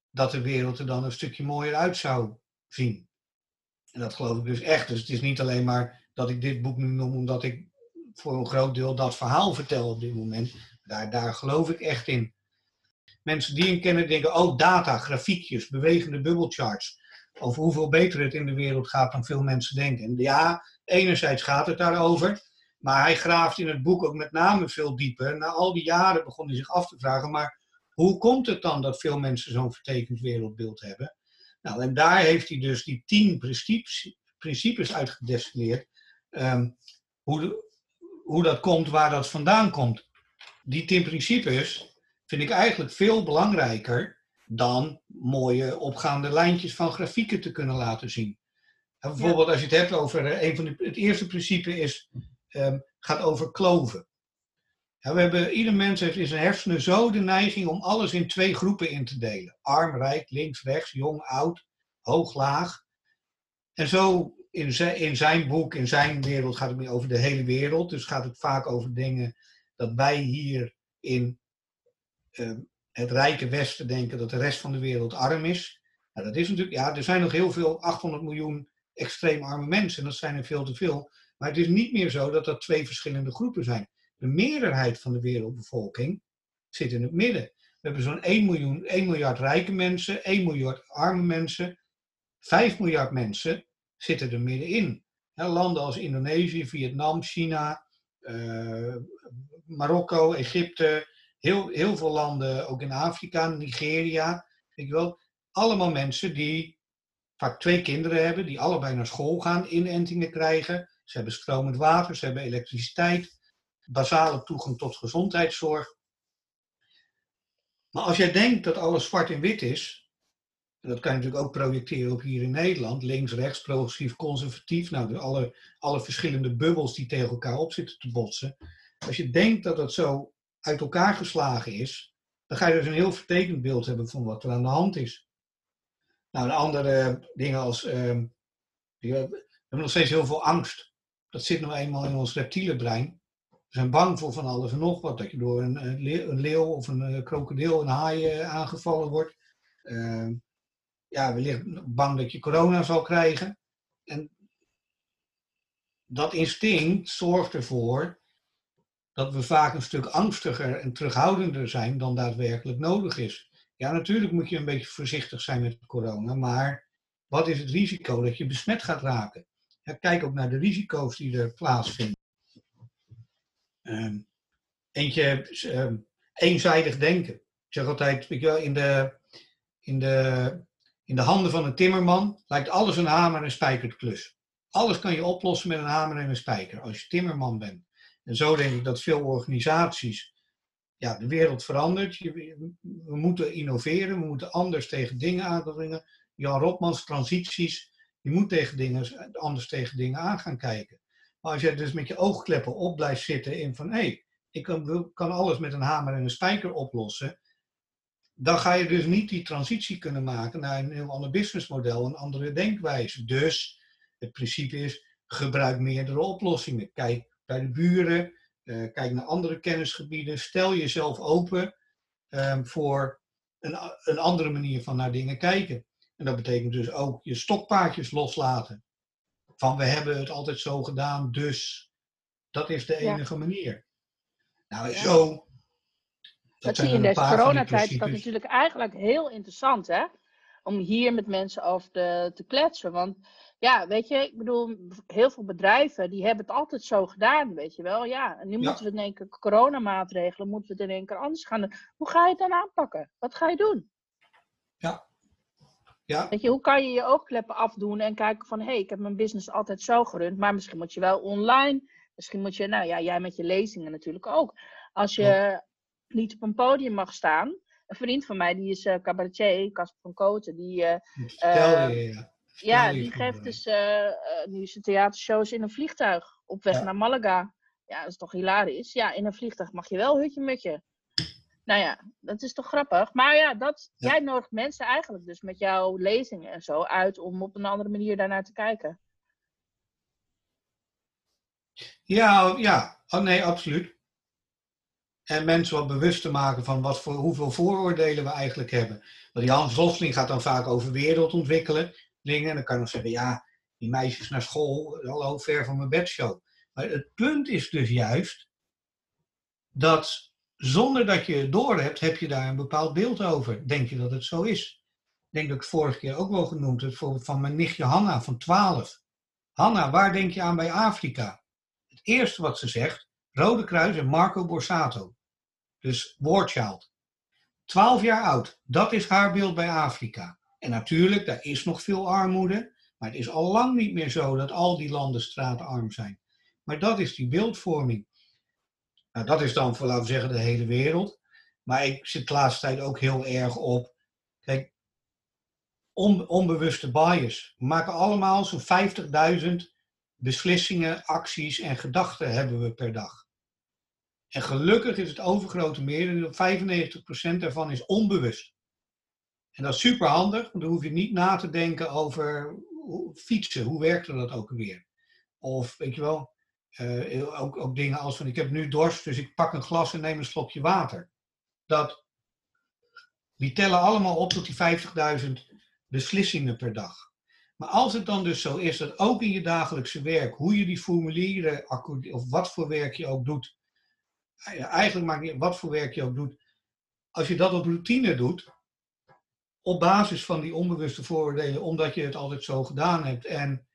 B: dat de wereld er dan een stukje mooier uit zou zien. En dat geloof ik dus echt. Dus het is niet alleen maar dat ik dit boek nu noem omdat ik voor een groot deel dat verhaal vertel op dit moment. Daar, daar geloof ik echt in. Mensen die hem kennen denken, oh data, grafiekjes, bewegende bubbelcharts. Over hoeveel beter het in de wereld gaat dan veel mensen denken. En ja, enerzijds gaat het daarover. Maar hij graaft in het boek ook met name veel dieper. Na al die jaren begon hij zich af te vragen, maar hoe komt het dan dat veel mensen zo'n vertekend wereldbeeld hebben? Nou, en daar heeft hij dus die tien principes, principes. Um, hoe, hoe dat komt, waar dat vandaan komt. Die tien principes vind ik eigenlijk veel belangrijker dan mooie opgaande lijntjes van grafieken te kunnen laten zien. En bijvoorbeeld als je het hebt over, eh, een van de, het eerste principe is, um, gaat over kloven. Ja, we hebben, ieder mens heeft in zijn hersenen zo de neiging om alles in twee groepen in te delen. Arm, rijk, links, rechts, jong, oud, hoog, laag. En zo in zijn, in zijn boek, in zijn wereld gaat het meer over de hele wereld. Dus gaat het vaak over dingen dat wij hier in ehm, het rijke Westen denken dat de rest van de wereld arm is. Nou, dat is natuurlijk, ja, er zijn nog heel veel, 800 miljoen extreem arme mensen. En dat zijn er veel te veel. Maar het is niet meer zo dat dat twee verschillende groepen zijn. De meerderheid van de wereldbevolking zit in het midden. We hebben zo'n 1, miljoen, 1 miljard rijke mensen, 1 miljard arme mensen, 5 miljard mensen zitten er middenin. landen als Indonesië, Vietnam, China, uh, Marokko, Egypte, heel, heel veel landen, ook in Afrika, Nigeria, weet je wel. Allemaal mensen die vaak twee kinderen hebben, die allebei naar school gaan, inentingen krijgen. Ze hebben stromend water, ze hebben elektriciteit, basale toegang tot gezondheidszorg. Maar als jij denkt dat alles zwart en wit is, dat kan je natuurlijk ook projecteren op hier in Nederland. Links, rechts, progressief, conservatief. Nou, alle, alle verschillende bubbels die tegen elkaar op zitten te botsen. Als je denkt dat dat zo uit elkaar geslagen is, dan ga je dus een heel vertekend beeld hebben van wat er aan de hand is. Nou, de andere dingen als. Uh, we hebben nog steeds heel veel angst. Dat zit nou eenmaal in ons reptiele brein. We zijn bang voor van alles en nog wat. Dat je door een, een leeuw of een eh, krokodil, een haai eh, aangevallen wordt. Uh, ja, wellicht bang dat je corona zal krijgen. En dat instinct zorgt ervoor dat we vaak een stuk angstiger en terughoudender zijn dan daadwerkelijk nodig is. Ja, natuurlijk moet je een beetje voorzichtig zijn met corona, maar wat is het risico dat je besmet gaat raken? Ja, kijk ook naar de risico's die er plaatsvinden. Um, eentje, um, eenzijdig denken. Ik zeg altijd, weet je wel, in de, in de in de handen van een timmerman lijkt alles een hamer en spijkerklus. Alles kan je oplossen met een hamer en een spijker als je timmerman bent. En zo denk ik dat veel organisaties, ja, de wereld verandert. We moeten innoveren, we moeten anders tegen dingen aandringen. Jan Rotmans, transities, je moet tegen dingen, anders tegen dingen aan gaan kijken. Maar als je dus met je oogkleppen op blijft zitten in van hé, hey, ik kan, kan alles met een hamer en een spijker oplossen, dan ga je dus niet die transitie kunnen maken naar een heel ander businessmodel, een andere denkwijze. Dus het principe is, gebruik meerdere oplossingen. Kijk bij de buren, uh, kijk naar andere kennisgebieden, stel jezelf open um, voor een, een andere manier van naar dingen kijken. En dat betekent dus ook je stokpaardjes loslaten. Van we hebben het altijd zo gedaan, dus dat is de enige ja. manier. Nou, zo
A: dat, zie je in deze coronatijd. Dat is natuurlijk eigenlijk heel interessant, hè? Om hier met mensen over te, te kletsen. Want ja, weet je, ik bedoel, heel veel bedrijven die hebben het altijd zo gedaan, weet je wel. Ja, en nu
B: Ja.
A: moeten we in één keer coronamaatregelen, moeten we het in één keer anders gaan doen. Hoe ga je het dan aanpakken? Wat ga je doen?
B: Ja,
A: Weet je, hoe kan je je oogkleppen afdoen en kijken van, hé, hey, ik heb mijn business altijd zo gerund, maar misschien moet je wel online. Misschien moet je, nou ja, jij met je lezingen natuurlijk ook. Als je niet op een podium mag staan. Een vriend van mij, die is eh cabaretier, Casper van Koten, die,
B: je, ja.
A: Ja, die geeft dus eh, eh, nu zijn theatershows in een vliegtuig op weg
B: Ja.
A: naar Malaga. Ja, dat is toch hilarisch. Ja, in een vliegtuig mag je wel hutje mutje. Nou ja, dat is toch grappig. Maar ja, dat,
B: Ja.
A: jij nodigt mensen eigenlijk dus met jouw lezingen en zo uit om op een andere manier daarnaar te kijken.
B: Ja, ja. Oh, nee, absoluut. En mensen wat bewust te maken van wat voor, hoeveel vooroordelen we eigenlijk hebben. Want die Hans Vosling gaat dan vaak over wereldontwikkelen. Dan kan nog zeggen, ja, die meisjes naar school, hallo, ver van mijn bedshow. Maar het punt is dus juist dat zonder dat je het door hebt, heb je daar een bepaald beeld over. Denk je dat het zo is? Ik denk dat ik vorige keer ook wel genoemd heb, van mijn nichtje Hanna van 12. Hanna, waar denk je aan bij Afrika? Het eerste wat ze zegt, Rode Kruis en Marco Borsato. Dus Warchild. 12 jaar oud, dat is haar beeld bij Afrika. En natuurlijk, daar is nog veel armoede, maar het is al lang niet meer zo dat al die landen straatarm zijn. Maar dat is die beeldvorming. Nou, dat is dan voor, laten we zeggen, de hele wereld. Maar ik zit de laatste tijd ook heel erg op. Kijk, on- onbewuste bias. We maken allemaal zo'n 50.000 beslissingen, acties en gedachten hebben we per dag. En gelukkig is het overgrote merendeel, 95% daarvan is onbewust. En dat is super handig, want dan hoef je niet na te denken over fietsen. Hoe werkte dat ook alweer? Of weet je wel, eh, ook, ook dingen als van ik heb nu dorst, dus ik pak een glas en neem een slokje water. Dat, die tellen allemaal op tot die 50.000 beslissingen per dag. Maar als het dan dus zo is dat ook in je dagelijkse werk, hoe je die formulieren, of wat voor werk je ook doet, eh, eigenlijk maakt niet wat voor werk je ook doet, als je dat op routine doet, op basis van die onbewuste vooroordelen, omdat je het altijd zo gedaan hebt en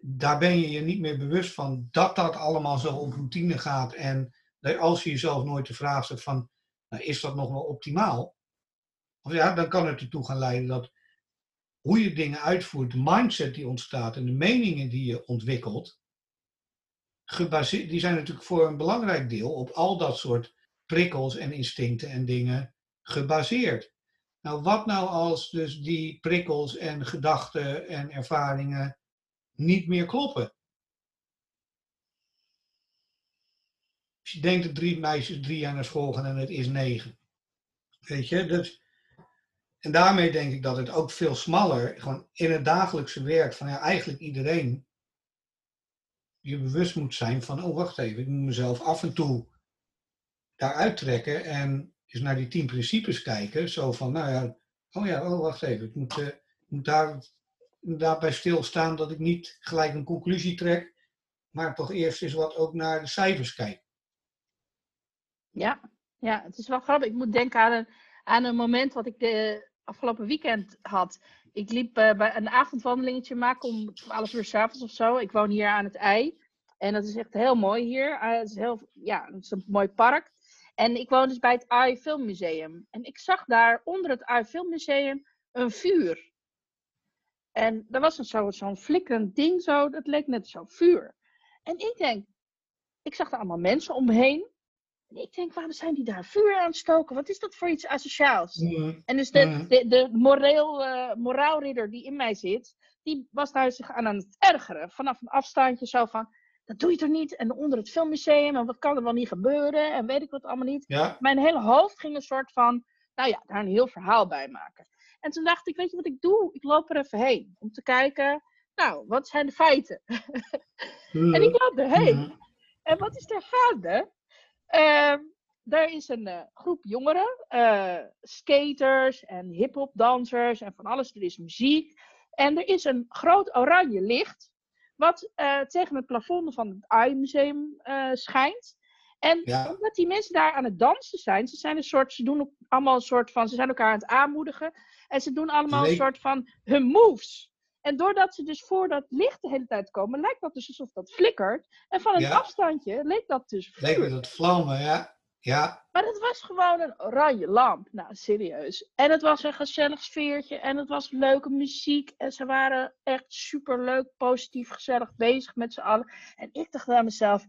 B: daar ben je je niet meer bewust van dat dat allemaal zo op routine gaat en als je jezelf nooit de vraag stelt van, nou, is dat nog wel optimaal? Of ja, dan kan het ertoe gaan leiden dat hoe je dingen uitvoert, de mindset die ontstaat en de meningen die je ontwikkelt, die zijn natuurlijk voor een belangrijk deel op al dat soort prikkels en instincten en dingen gebaseerd. Nou, wat nou als dus die prikkels en gedachten en ervaringen niet meer kloppen? Als je denkt dat drie meisjes drie jaar naar school gaan en het is negen. Weet je, dus, en daarmee denk ik dat het ook veel smaller, gewoon in het dagelijkse werk, van ja, eigenlijk iedereen je bewust moet zijn van, oh wacht even, ik moet mezelf af en toe daaruit trekken en eens naar die tien principes kijken. Zo van, nou ja, oh ja, oh wacht even, ik moet, ik moet daar daarbij stilstaan dat ik niet gelijk een conclusie trek, maar toch eerst eens wat ook naar de cijfers kijk.
A: Ja, ja, het is wel grappig. Ik moet denken aan een, aan een moment wat ik de afgelopen weekend had. Ik liep eh, bij een avondwandelingetje maken om 12 uur s'avonds of zo. Ik woon hier aan het IJ. En dat is echt heel mooi hier. Eh, het, is heel, ja, het is een mooi park. En ik woon dus bij het AI Filmmuseum. En ik zag daar onder het AI Filmmuseum een vuur. En er was zo- zo'n flikkerend ding zo, dat leek net zo'n vuur. En ik denk, ik zag er allemaal mensen omheen. En ik denk, waarom zijn die daar vuur aan het stoken? Wat is dat voor iets asociaals? En dus de, de, de moreel, eh, moraalridder die in mij zit, die was daar zich aan aan het ergeren. Vanaf een afstandje zo van, dat doe je toch niet? En onder het filmmuseum, en wat kan er wel niet gebeuren? En weet ik wat allemaal niet.
B: Ja,
A: Mijn hele hoofd ging een soort van, nou ja, daar een heel verhaal bij maken. En toen dacht ik, weet je wat ik doe? Ik loop er even heen. Om te kijken, nou, wat zijn de feiten? (laughs) En ik loop erheen.
B: Mhm.
A: En wat is er gaande? Ehm er is een eh, groep jongeren, eh, skaters en hip-hop dansers en van alles. Er is muziek. En er is een groot oranje licht, wat eh, tegen het plafond van het AI-museum eh, schijnt. En
B: Ja.
A: omdat die mensen daar aan het dansen zijn, ze zijn een soort, ze doen allemaal een soort van, ze zijn elkaar aan het aanmoedigen. En ze doen allemaal een soort van hun moves. En doordat ze dus voor dat licht de hele tijd komen, lijkt dat dus alsof dat flikkert. En van een
B: Ja.
A: afstandje leek dat dus vuur.
B: Leek dat vlammen, ja. Ja,
A: Maar het was gewoon een oranje lamp. Nou, serieus. En het was een gezellig sfeertje. En het was leuke muziek. En ze waren echt super leuk, positief, gezellig bezig met z'n allen. En ik dacht aan mezelf: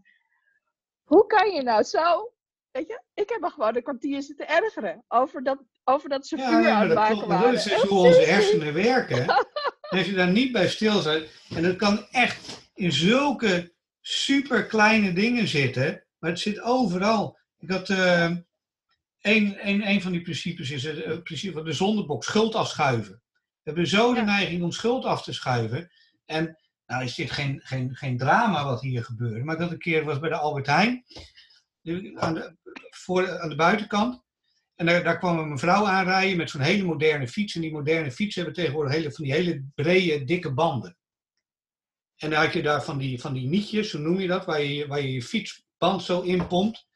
A: hoe kan je nou zo? Weet je, ik heb me gewoon een kwartier zitten ergeren. Over dat, over dat ze
B: ja
A: vuur aan het maken waren.
B: dat is dus hoe onze hersenen werken. En als (laughs) je daar niet bij stilstaat, en dat kan echt in zulke super kleine dingen zitten, maar het zit overal. Ik had eh, een, een, een van die principes is het eh, principe van de zondebok, schuld afschuiven. We hebben zo de
A: Ja.
B: neiging om schuld af te schuiven. En nou is dit geen, geen, geen drama wat hier gebeurde, maar had een keer was bij de Albert Heijn, aan de, voor, aan de buitenkant. En daar, daar kwam een mevrouw aanrijden met zo'n hele moderne fiets. En die moderne fietsen hebben tegenwoordig hele, van die hele brede, dikke banden. En dan had je daar van die, van die nietjes, zo noem je dat, waar je, waar je je fietsband zo in pompt.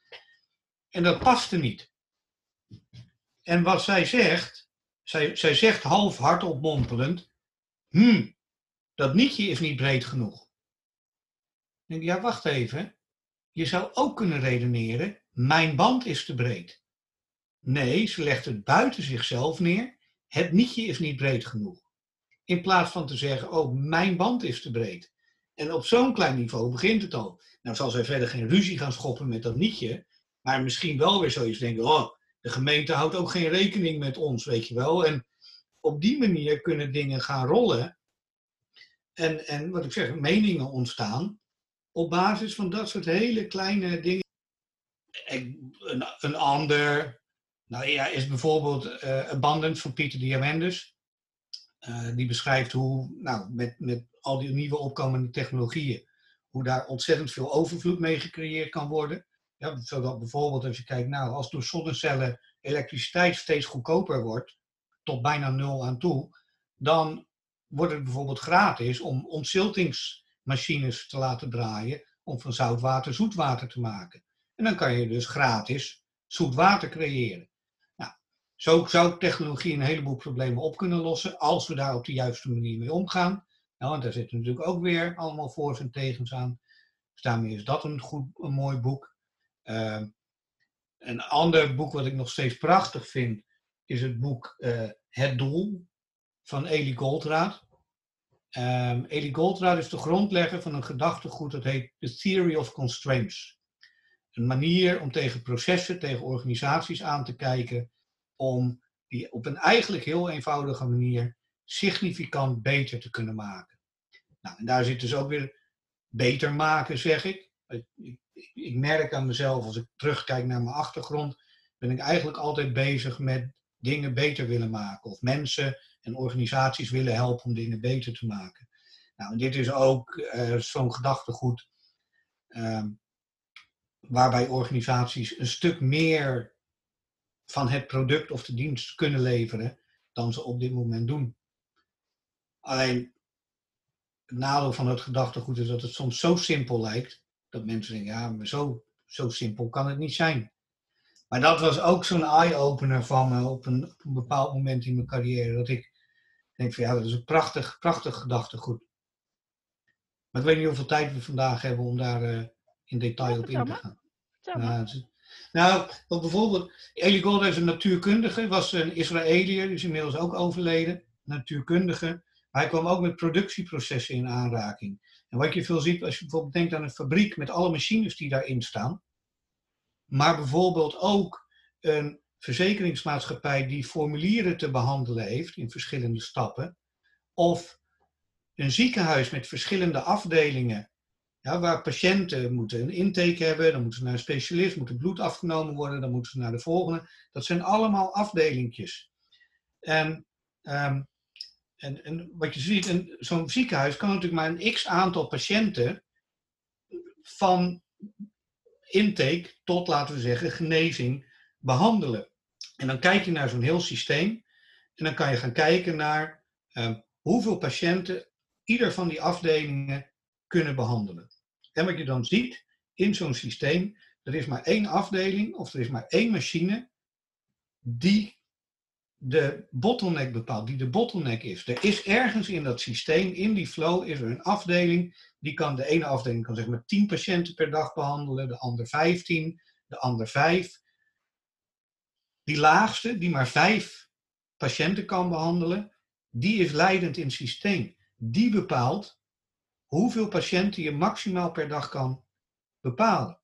B: En dat paste niet. En wat zij zegt, zij, zij zegt half hardop mompelend, hm, dat nietje is niet breed genoeg. Denk, ja, wacht even. Je zou ook kunnen redeneren, mijn band is te breed. Nee, ze legt het buiten zichzelf neer. Het nietje is niet breed genoeg. In plaats van te zeggen, oh, mijn band is te breed. En op zo'n klein niveau begint het al. Nou zal zij verder geen ruzie gaan schoppen met dat nietje. Maar misschien wel weer zoiets denken, oh, de gemeente houdt ook geen rekening met ons, weet je wel. En op die manier kunnen dingen gaan rollen. En, en wat ik zeg, meningen ontstaan. Op basis van dat soort hele kleine dingen. Een, een ander, nou ja, is bijvoorbeeld eh Abundance van Pieter Diamandis. Eh, die beschrijft hoe, nou, met, met al die nieuwe opkomende technologieën, hoe daar ontzettend veel overvloed mee gecreëerd kan worden. Ja, zodat bijvoorbeeld als je kijkt, nou, als door zonnecellen elektriciteit steeds goedkoper wordt, tot bijna nul aan toe, dan wordt het bijvoorbeeld gratis om ontziltingsmachines te laten draaien om van zoutwater zoetwater te maken. En dan kan je dus gratis zoet water creëren. Nou, zo zou technologie een heleboel problemen op kunnen lossen als we daar op de juiste manier mee omgaan. Nou, want daar zitten natuurlijk ook weer allemaal voor's en tegens aan. Dus daarmee is dat een, goed, een mooi boek. Uh, een ander boek wat ik nog steeds prachtig vind, is het boek uh, Het Doel van Eli Goldraad. Um, Eli Goldraad is de grondlegger van een gedachtegoed dat heet The Theory of Constraints. Een manier om tegen processen, tegen organisaties aan te kijken, om die op een eigenlijk heel eenvoudige manier significant beter te kunnen maken. Nou, en daar zit dus ook weer beter maken, zeg ik. Ik, ik merk aan mezelf, als ik terugkijk naar mijn achtergrond, ben ik eigenlijk altijd bezig met dingen beter willen maken. Of mensen en organisaties willen helpen om dingen beter te maken. Nou, en dit is ook uh, zo'n gedachtegoed uh, waarbij organisaties een stuk meer van het product of de dienst kunnen leveren dan ze op dit moment doen. Alleen het nadeel van het gedachtegoed is dat het soms zo simpel lijkt dat mensen denken, ja, maar zo, zo simpel kan het niet zijn. Maar dat was ook zo'n eye-opener van me op een, op een bepaald moment in mijn carrière. Dat ik denk van ja, dat is een prachtig, prachtig gedachtegoed. Maar ik weet niet hoeveel tijd we vandaag hebben om daar uh, in detail
A: ja,
B: op in te gaan.
A: Nou,
B: nou, bijvoorbeeld, Eli Goldman is een natuurkundige, was een Israëliër, is inmiddels ook overleden, natuurkundige. Maar hij kwam ook met productieprocessen in aanraking. En wat je veel ziet, als je bijvoorbeeld denkt aan een fabriek met alle machines die daarin staan, maar bijvoorbeeld ook een verzekeringsmaatschappij die formulieren te behandelen heeft in verschillende stappen, of een ziekenhuis met verschillende afdelingen, ja, waar patiënten moeten een intake hebben, dan moeten ze naar een specialist, moeten bloed afgenomen worden, dan moeten ze naar de volgende. Dat zijn allemaal afdelingjes. En, um, en, en wat je ziet, zo'n ziekenhuis kan natuurlijk maar een x aantal patiënten van intake tot, laten we zeggen, genezing behandelen. En dan kijk je naar zo'n heel systeem en dan kan je gaan kijken naar uh, hoeveel patiënten ieder van die afdelingen kunnen behandelen. En wat je dan ziet in zo'n systeem, er is maar één afdeling of er is maar één machine die de bottleneck bepaalt, die de bottleneck is. Er is ergens in dat systeem, in die flow, is er een afdeling, die kan, de ene afdeling kan zeg maar 10 patiënten per dag behandelen, de ander 15, de ander 5. Die laagste, die maar 5 patiënten kan behandelen, die is leidend in het systeem. Die bepaalt hoeveel patiënten je maximaal per dag kan bepalen.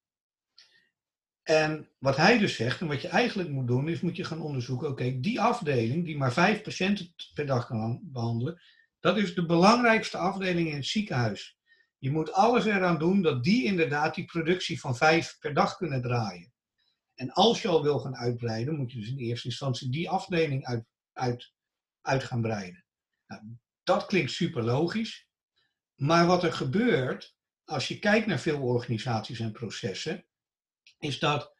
B: En wat hij dus zegt, en wat je eigenlijk moet doen, is moet je gaan onderzoeken, oké, die afdeling die maar vijf patiënten per dag kan behandelen, dat is de belangrijkste afdeling in het ziekenhuis. Je moet alles eraan doen dat die inderdaad die productie van vijf per dag kunnen draaien. En als je al wil gaan uitbreiden, moet je dus in eerste instantie die afdeling uit, uit, uit gaan breiden. Nou, dat klinkt super logisch. Maar wat er gebeurt, als je kijkt naar veel organisaties en processen, is dat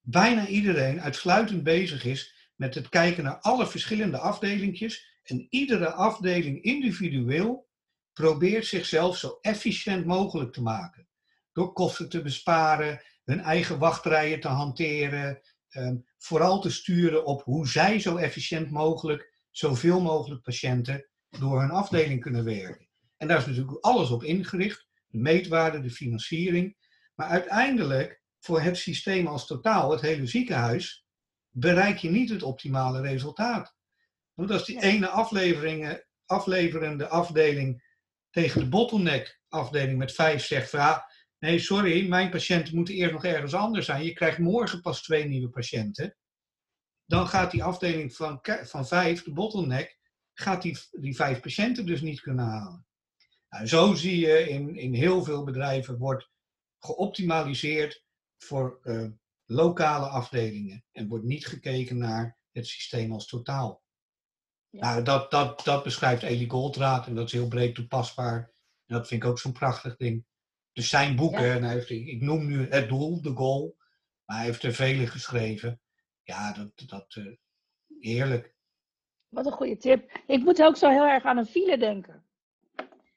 B: bijna iedereen uitsluitend bezig is met het kijken naar alle verschillende afdelingjes. En iedere afdeling individueel probeert zichzelf zo efficiënt mogelijk te maken. Door kosten te besparen, hun eigen wachtrijen te hanteren, ehm, vooral te sturen op hoe zij zo efficiënt mogelijk zoveel mogelijk patiënten door hun afdeling kunnen werken. En daar is natuurlijk alles op ingericht, de meetwaarde, de financiering. Maar uiteindelijk voor het systeem als totaal, het hele ziekenhuis, bereik je niet het optimale resultaat. Want als die ene aflevering, afleverende afdeling tegen de bottleneck afdeling met vijf zegt van ja, nee sorry, mijn patiënten moeten eerst nog ergens anders zijn. Je krijgt morgen pas twee nieuwe patiënten. Dan gaat die afdeling van, van vijf, de bottleneck, gaat die, die vijf patiënten dus niet kunnen halen. Nou, zo zie je in, in heel veel bedrijven wordt geoptimaliseerd voor uh, lokale afdelingen en wordt niet gekeken naar het systeem als totaal. Ja. Nou, dat, dat, dat beschrijft Elie Goldraad en dat is heel breed toepasbaar. En dat vind ik ook zo'n prachtig ding. Dus zijn boeken, ja. en hij heeft, ik noem nu het doel, de goal, maar hij heeft er vele geschreven. Ja, dat, dat uh, heerlijk.
A: Wat een goede tip. Ik moet ook zo heel erg aan een file denken.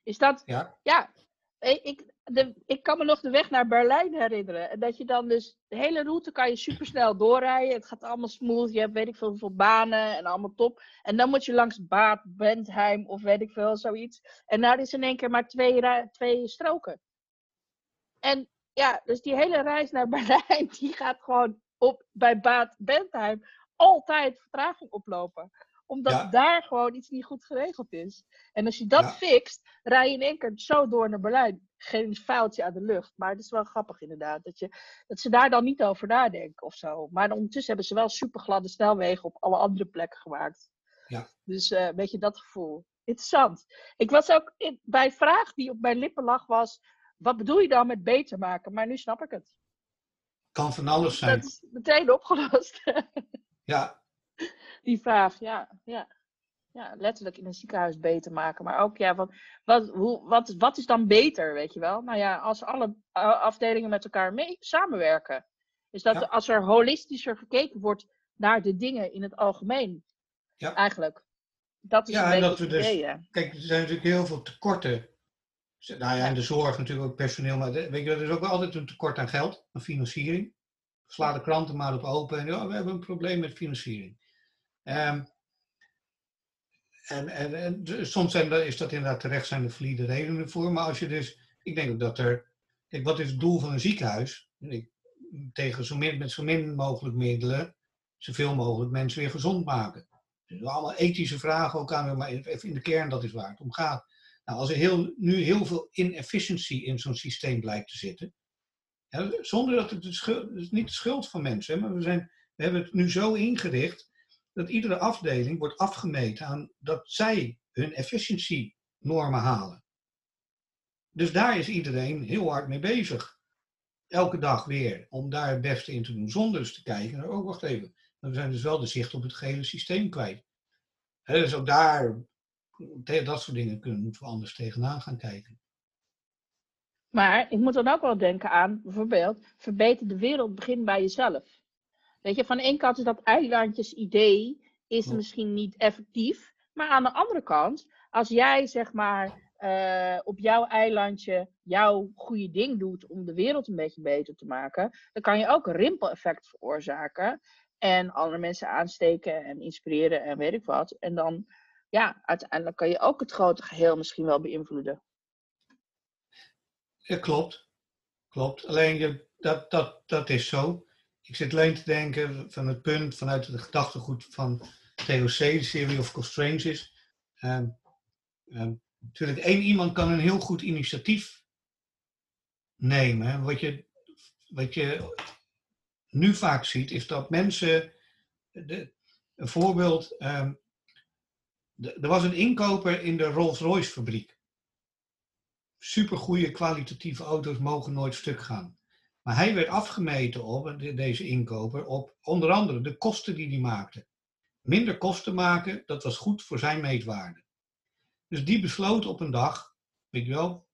A: Is dat?
B: Ja.
A: Ja. Ik, de, ik kan me nog de weg naar Berlijn herinneren. En dat je dan dus, de hele route kan je supersnel doorrijden. Het gaat allemaal smooth. Je hebt weet ik veel hoeveel banen en allemaal top. En dan moet je langs Bad Bentheim of weet ik veel, zoiets. En daar is in één keer maar twee, twee stroken. En ja, dus die hele reis naar (laughs) Berlijn, die gaat gewoon op, bij Bad Bentheim altijd vertraging oplopen omdat daar gewoon iets niet goed geregeld is. En als je dat ja. fixt, rij je in één keer zo door naar Berlijn. Geen vuiltje aan de lucht. Maar het is wel grappig inderdaad. Dat, je, dat ze daar dan niet over nadenken of zo. Maar ondertussen hebben ze wel super gladde snelwegen op alle andere plekken gemaakt.
B: Ja.
A: Dus uh, een beetje dat gevoel. Interessant. Ik was ook in, bij een vraag die op mijn lippen lag was... Wat bedoel je dan met beter maken? Maar nu snap ik het.
B: Kan van alles zijn.
A: Dat is meteen opgelost.
B: ja, (laughs)
A: die vraag, ja, ja. Ja, letterlijk in een ziekenhuis beter maken. Maar ook, ja, wat, wat, hoe, wat, wat is dan beter, weet je wel? Nou ja, als alle afdelingen met elkaar mee, samenwerken. Is dat als er holistischer gekeken wordt naar de dingen in het algemeen.
B: Ja.
A: Eigenlijk. Dat is
B: ja,
A: een
B: en dat we dus, Kijk, er zijn natuurlijk heel veel tekorten. Nou ja, in de zorg natuurlijk ook personeel. Maar weet je, er is ook altijd een tekort aan geld, aan financiering. Sla de kranten maar op open en oh, we hebben een probleem met financiering. Um, en, en, soms zijn, is dat inderdaad terecht zijn de valide redenen voor. Maar als je dus, ik denk ook dat er, kijk, wat is het doel van een ziekenhuis? Tegen zo min, met zo min mogelijk middelen, zoveel mogelijk mensen weer gezond maken. Dus allemaal ethische vragen ook aan, maar in de kern, dat is waar het om gaat. Nou, als er heel, nu heel veel inefficiency in zo'n systeem blijkt te zitten, zonder dat het, niet de schuld van mensen, hè, maar we, zijn, we hebben het nu zo ingericht dat iedere afdeling wordt afgemeten aan dat zij hun efficiëntienormen halen. Dus daar is iedereen heel hard mee bezig. Elke dag weer, om daar het beste in te doen. Zonder dus te kijken oh wacht even, we zijn dus wel de zicht op het gehele systeem kwijt. Dus ook daar, dat soort dingen kunnen, moeten we anders tegenaan gaan kijken.
A: Maar ik moet dan ook wel denken aan, bijvoorbeeld, verbeter de wereld, begin bij jezelf. Weet je, van de ene kant is dat eilandjes idee is misschien niet effectief. Maar aan de andere kant, als jij zeg maar uh, op jouw eilandje jouw goede ding doet om de wereld een beetje beter te maken, dan kan je ook een rimpeleffect veroorzaken. En andere mensen aansteken en inspireren en weet ik wat. En dan, ja, uiteindelijk kan je ook het grote geheel misschien wel beïnvloeden.
B: Ja, klopt. Klopt. Alleen je, dat, dat, dat is zo. Ik zit alleen te denken van het punt vanuit het gedachtegoed van TOC, de Theory of Constraints. Um, um, natuurlijk, één iemand kan een heel goed initiatief nemen. Wat je, wat je nu vaak ziet, is dat mensen. De, een voorbeeld. Um, er was een inkoper in de Rolls-Royce fabriek. Supergoeie kwalitatieve auto's mogen nooit stuk gaan. Maar hij werd afgemeten op, deze inkoper, op onder andere de kosten die hij maakte. Minder kosten maken, dat was goed voor zijn meetwaarde. Dus die besloot op een dag, weet je wel,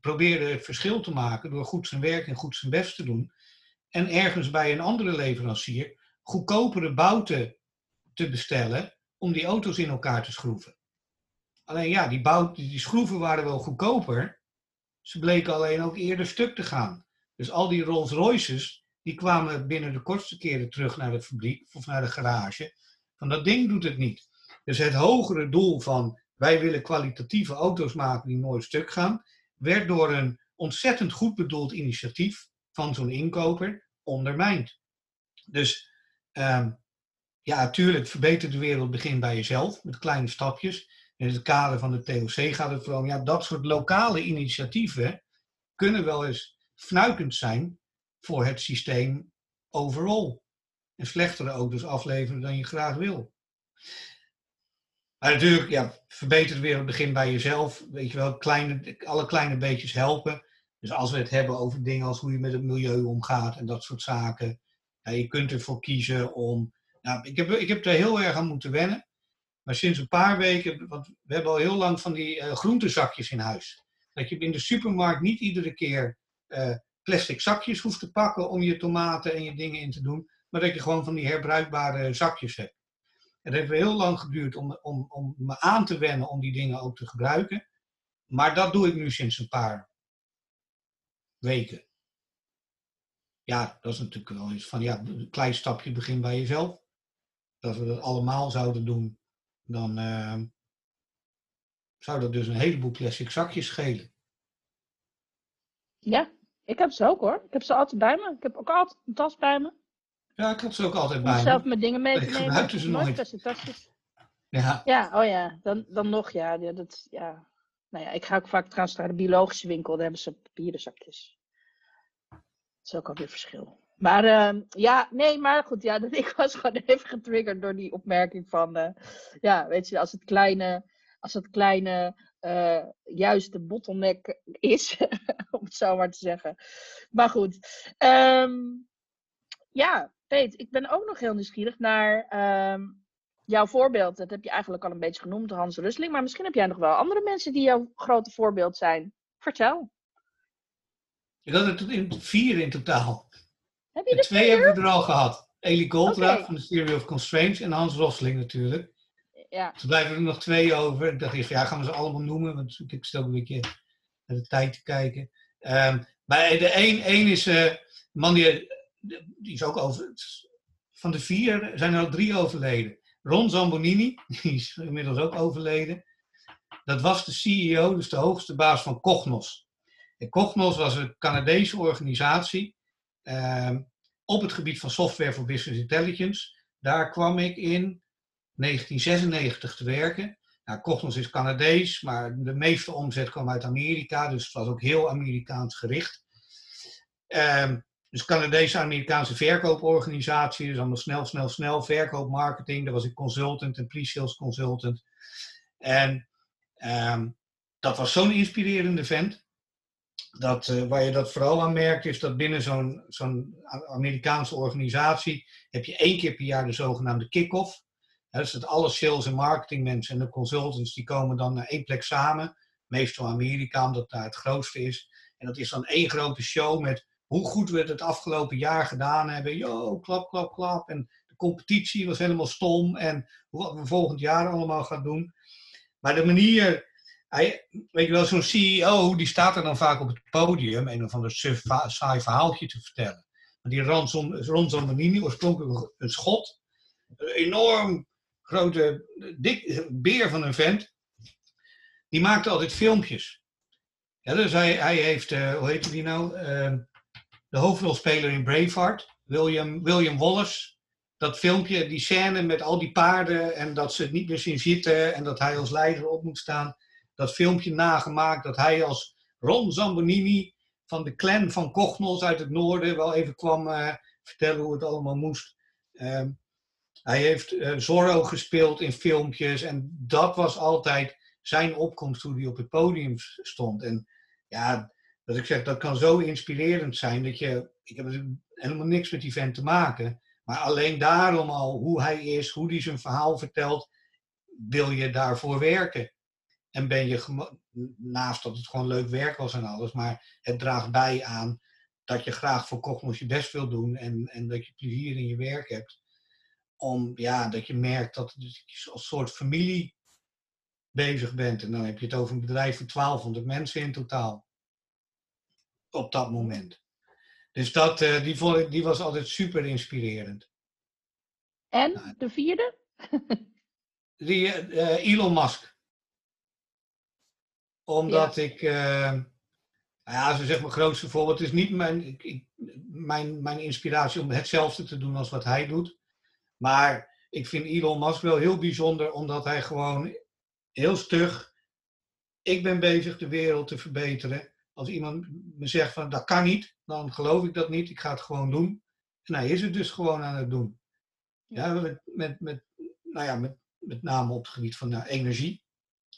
B: probeerde het verschil te maken door goed zijn werk en goed zijn best te doen. En ergens bij een andere leverancier goedkopere bouten te bestellen om die auto's in elkaar te schroeven. Alleen ja, die, bout, die schroeven waren wel goedkoper. Ze bleken alleen ook eerder stuk te gaan. Dus al die Rolls Royces, die kwamen binnen de kortste keren terug naar de fabriek of naar de garage. Van dat ding doet het niet. Dus het hogere doel van wij willen kwalitatieve auto's maken die nooit stuk gaan, werd door een ontzettend goed bedoeld initiatief van zo'n inkoper ondermijnd. Dus um, ja, natuurlijk verbetert de wereld begin bij jezelf met kleine stapjes. In het kader van de TOC gaat het vooral om, ja, dat soort lokale initiatieven kunnen wel eens fnuikend zijn voor het systeem overal. En slechtere auto's afleveren dan je graag wil. Maar natuurlijk, ja, verbeter de wereld begint bij jezelf. Weet je wel, kleine, alle kleine beetjes helpen. Dus als we het hebben over dingen als hoe je met het milieu omgaat en dat soort zaken. Je kunt ervoor kiezen om. Nou, ik, heb, ik heb er heel erg aan moeten wennen. Maar sinds een paar weken, want we hebben al heel lang van die uh, groentezakjes in huis. Dat je in de supermarkt niet iedere keer uh, plastic zakjes hoeft te pakken om je tomaten en je dingen in te doen. Maar dat je gewoon van die herbruikbare zakjes hebt. Het heeft heel lang geduurd om, om, om me aan te wennen om die dingen ook te gebruiken. Maar dat doe ik nu sinds een paar weken. Ja, dat is natuurlijk wel iets van, ja, een klein stapje begin bij jezelf. Als we dat allemaal zouden doen, dan uh, zou dat dus een heleboel plastic zakjes schelen.
A: Ja, ik heb ze ook hoor. Ik heb ze altijd bij me. Ik heb ook altijd een tas bij me.
B: Ja, ik had ze ook altijd bij
A: me. zelf mijn dingen mee te
B: nemen. Ik gebruikte ze nooit.
A: tasjes.
B: Ja.
A: ja, oh ja, dan, dan nog ja. ja, dat, ja. Nou ja, ik ga ook vaak trouwens naar de biologische winkel, daar hebben ze papieren zakjes. Dat is ook alweer verschil. Maar uh, ja, nee, maar goed, ja, (laughs) ik was gewoon even getriggerd door die opmerking van, uh, ja, weet je, als het kleine, als het kleine uh, juist de bottleneck is, (laughs) om het zo maar te zeggen. Maar goed, um, ja, Peet, ik ben ook nog heel nieuwsgierig naar um, jouw voorbeeld. Dat heb je eigenlijk al een beetje genoemd, Hans Rusling. Maar misschien heb jij nog wel andere mensen die jouw grote voorbeeld zijn. Vertel.
B: Ik had er in, vier in totaal.
A: Heb je er
B: twee hebben we er al gehad. Eli Goldraad van de Theory of Constraints en Hans Rosling natuurlijk.
A: Ja.
B: Er blijven er nog twee over. Ik dacht ja, gaan we ze allemaal noemen? Want ik stel een beetje naar de tijd te kijken. Um, de een, één is uh, man die die is ook over. Van de vier zijn er al drie overleden. Ron Zambonini, (laughs) die is inmiddels ook overleden. Dat was de CEO, dus de hoogste baas van Cognos. En Cognos was een Canadese organisatie eh, op het gebied van software voor business intelligence. Daar kwam ik in 1996 te werken. Nou, is Canadees, maar de meeste omzet kwam uit Amerika, dus het was ook heel Amerikaans gericht. Uh, dus Canadese Amerikaanse verkooporganisatie, dus allemaal snel, snel, snel, verkoopmarketing. Daar was ik consultant en pre-sales consultant. En um, dat was zo'n inspirerende vent. Dat, uh, waar je dat vooral aan merkt, is dat binnen zo'n zo'n Amerikaanse organisatie heb je één keer per jaar de zogenaamde kick-off. Dus dat alle sales en marketingmensen en de consultants die komen dan naar één plek samen. Meestal Amerika, omdat daar het grootste is. En dat is dan één grote show met hoe goed we het het afgelopen jaar gedaan hebben. Yo, klap, klap, klap. En de competitie was helemaal stom. En wat we volgend jaar allemaal gaan doen. Maar de manier, weet je wel, zo'n CEO, die staat er dan vaak op het podium een of ander saai verhaaltje te vertellen. Die Ron, Ron Zambanini, oorspronkelijk een schot. Een enorm grote, dik beer van een vent. Die maakte altijd filmpjes. Ja, dus hij, hij heeft, uh, hoe heet die nou? Uh, de hoofdrolspeler in Braveheart, William, William Wallace. Dat filmpje, die scène met al die paarden en dat ze het niet meer zien zitten en dat hij als leider op moet staan. Dat filmpje nagemaakt, dat hij als Ron Zambonini van de clan van Kochnos uit het noorden wel even kwam uh, vertellen hoe het allemaal moest. Uh, hij heeft uh, Zorro gespeeld in filmpjes en dat was altijd zijn opkomst toen hij op het podium stond. En ja, dat ik zeg, dat kan zo inspirerend zijn dat je, ik heb helemaal niks met die vent te maken, maar alleen daarom al hoe hij is, hoe hij zijn verhaal vertelt, wil je daarvoor werken. En ben je, naast dat het gewoon leuk werk was en alles, maar het draagt bij aan dat je graag voor Cognos je best wil doen en, en dat je plezier in je werk hebt. Om, ja, dat je merkt dat je als soort familie bezig bent. En dan heb je het over een bedrijf van 1200 mensen in totaal. Op dat moment. Dus dat, uh, die, vond ik, die was altijd super inspirerend.
A: En nou, de vierde? (laughs)
B: die, uh, Elon Musk omdat ik, uh, ja, zo zeg mijn grootste voorbeeld is niet mijn, ik, mijn, mijn inspiratie om hetzelfde te doen als wat hij doet. Maar ik vind Elon Musk wel heel bijzonder, omdat hij gewoon heel stug, ik ben bezig de wereld te verbeteren. Als iemand me zegt van dat kan niet, dan geloof ik dat niet, ik ga het gewoon doen. En hij is het dus gewoon aan het doen. Ja, met, met, met, nou ja, met, met name op het gebied van nou, energie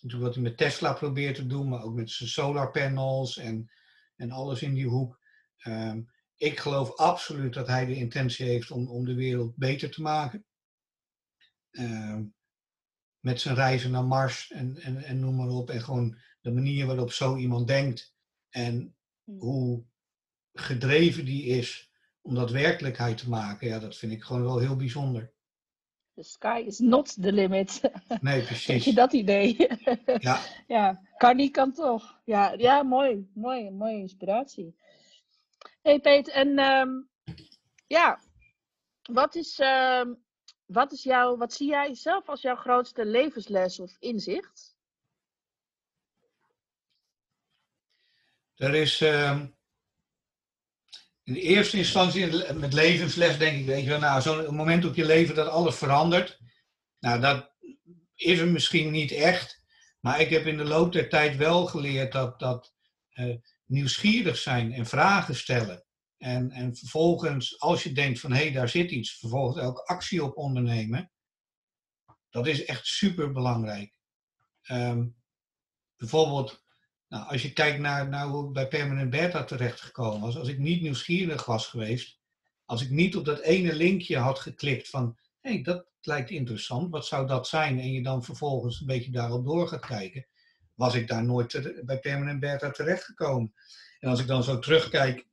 B: natuurlijk wat hij met Tesla probeert te doen, maar ook met zijn solar panels en, en alles in die hoek. Ehm, ik geloof absoluut dat hij de intentie heeft om, om de wereld beter te maken. Ehm, met zijn reizen naar Mars en, en, en noem maar op. En gewoon de manier waarop zo iemand denkt en hmm. hoe gedreven die is om dat werkelijkheid te maken. Ja, dat vind ik gewoon wel heel bijzonder.
A: The sky is not the limit.
B: Nee, (laughs) precies.
A: je dat idee? ja. (laughs) ja, kan niet, kan toch. Ja, ja mooi. Mooi, mooie inspiratie. Hey Peter, en um, ja, wat is, uh, wat is jouw, wat zie jij zelf als jouw grootste levensles of inzicht?
B: Er is, uh, in eerste instantie met levensles denk ik, weet je wel, nou, zo'n moment op je leven dat alles verandert. Nou, dat is er misschien niet echt. Maar ik heb in de loop der tijd wel geleerd dat, dat uh, nieuwsgierig zijn en vragen stellen. En, en vervolgens, als je denkt van hé, hey, daar zit iets, vervolgens ook actie op ondernemen. Dat is echt super belangrijk. Um, bijvoorbeeld, nou, als je kijkt naar, naar hoe ik bij Permanent Beta terechtgekomen was, als ik niet nieuwsgierig was geweest, als ik niet op dat ene linkje had geklikt van, hé, dat lijkt interessant, wat zou dat zijn? En je dan vervolgens een beetje daarop door gaat kijken, was ik daar nooit bij Permanent Beta terechtgekomen. En als ik dan zo terugkijk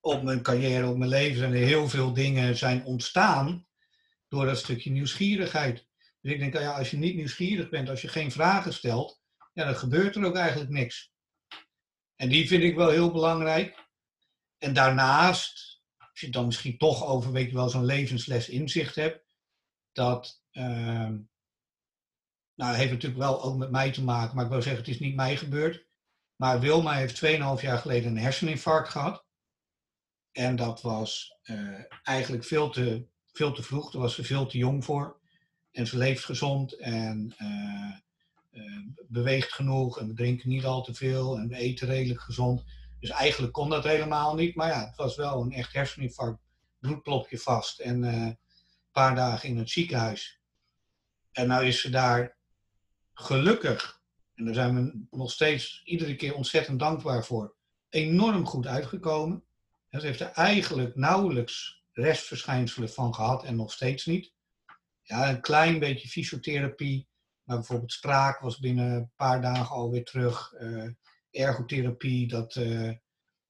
B: op mijn carrière, op mijn leven, zijn er heel veel dingen zijn ontstaan door dat stukje nieuwsgierigheid. Dus ik denk, ja, als je niet nieuwsgierig bent, als je geen vragen stelt, ja, dan gebeurt er ook eigenlijk niks. En die vind ik wel heel belangrijk. En daarnaast, als je dan misschien toch over, weet je wel, zo'n levensles inzicht hebt, dat, uh, nou, heeft natuurlijk wel ook met mij te maken, maar ik wil zeggen, het is niet mij gebeurd. Maar Wilma heeft 2,5 jaar geleden een herseninfarct gehad. En dat was uh, eigenlijk veel te, veel te vroeg, daar was ze veel te jong voor. En ze leeft gezond en uh, uh, beweegt genoeg en we drinken niet al te veel en we eten redelijk gezond. Dus eigenlijk kon dat helemaal niet. Maar ja, het was wel een echt herseninfarct. Bloedklopje vast en een paar dagen in het ziekenhuis. En nou is ze daar gelukkig, en daar zijn we nog steeds iedere keer ontzettend dankbaar voor, enorm goed uitgekomen. En ze heeft er eigenlijk nauwelijks restverschijnselen van gehad en nog steeds niet. Ja, een klein beetje fysiotherapie, maar bijvoorbeeld spraak was binnen een paar dagen alweer terug. Uh, ergotherapie, dat uh,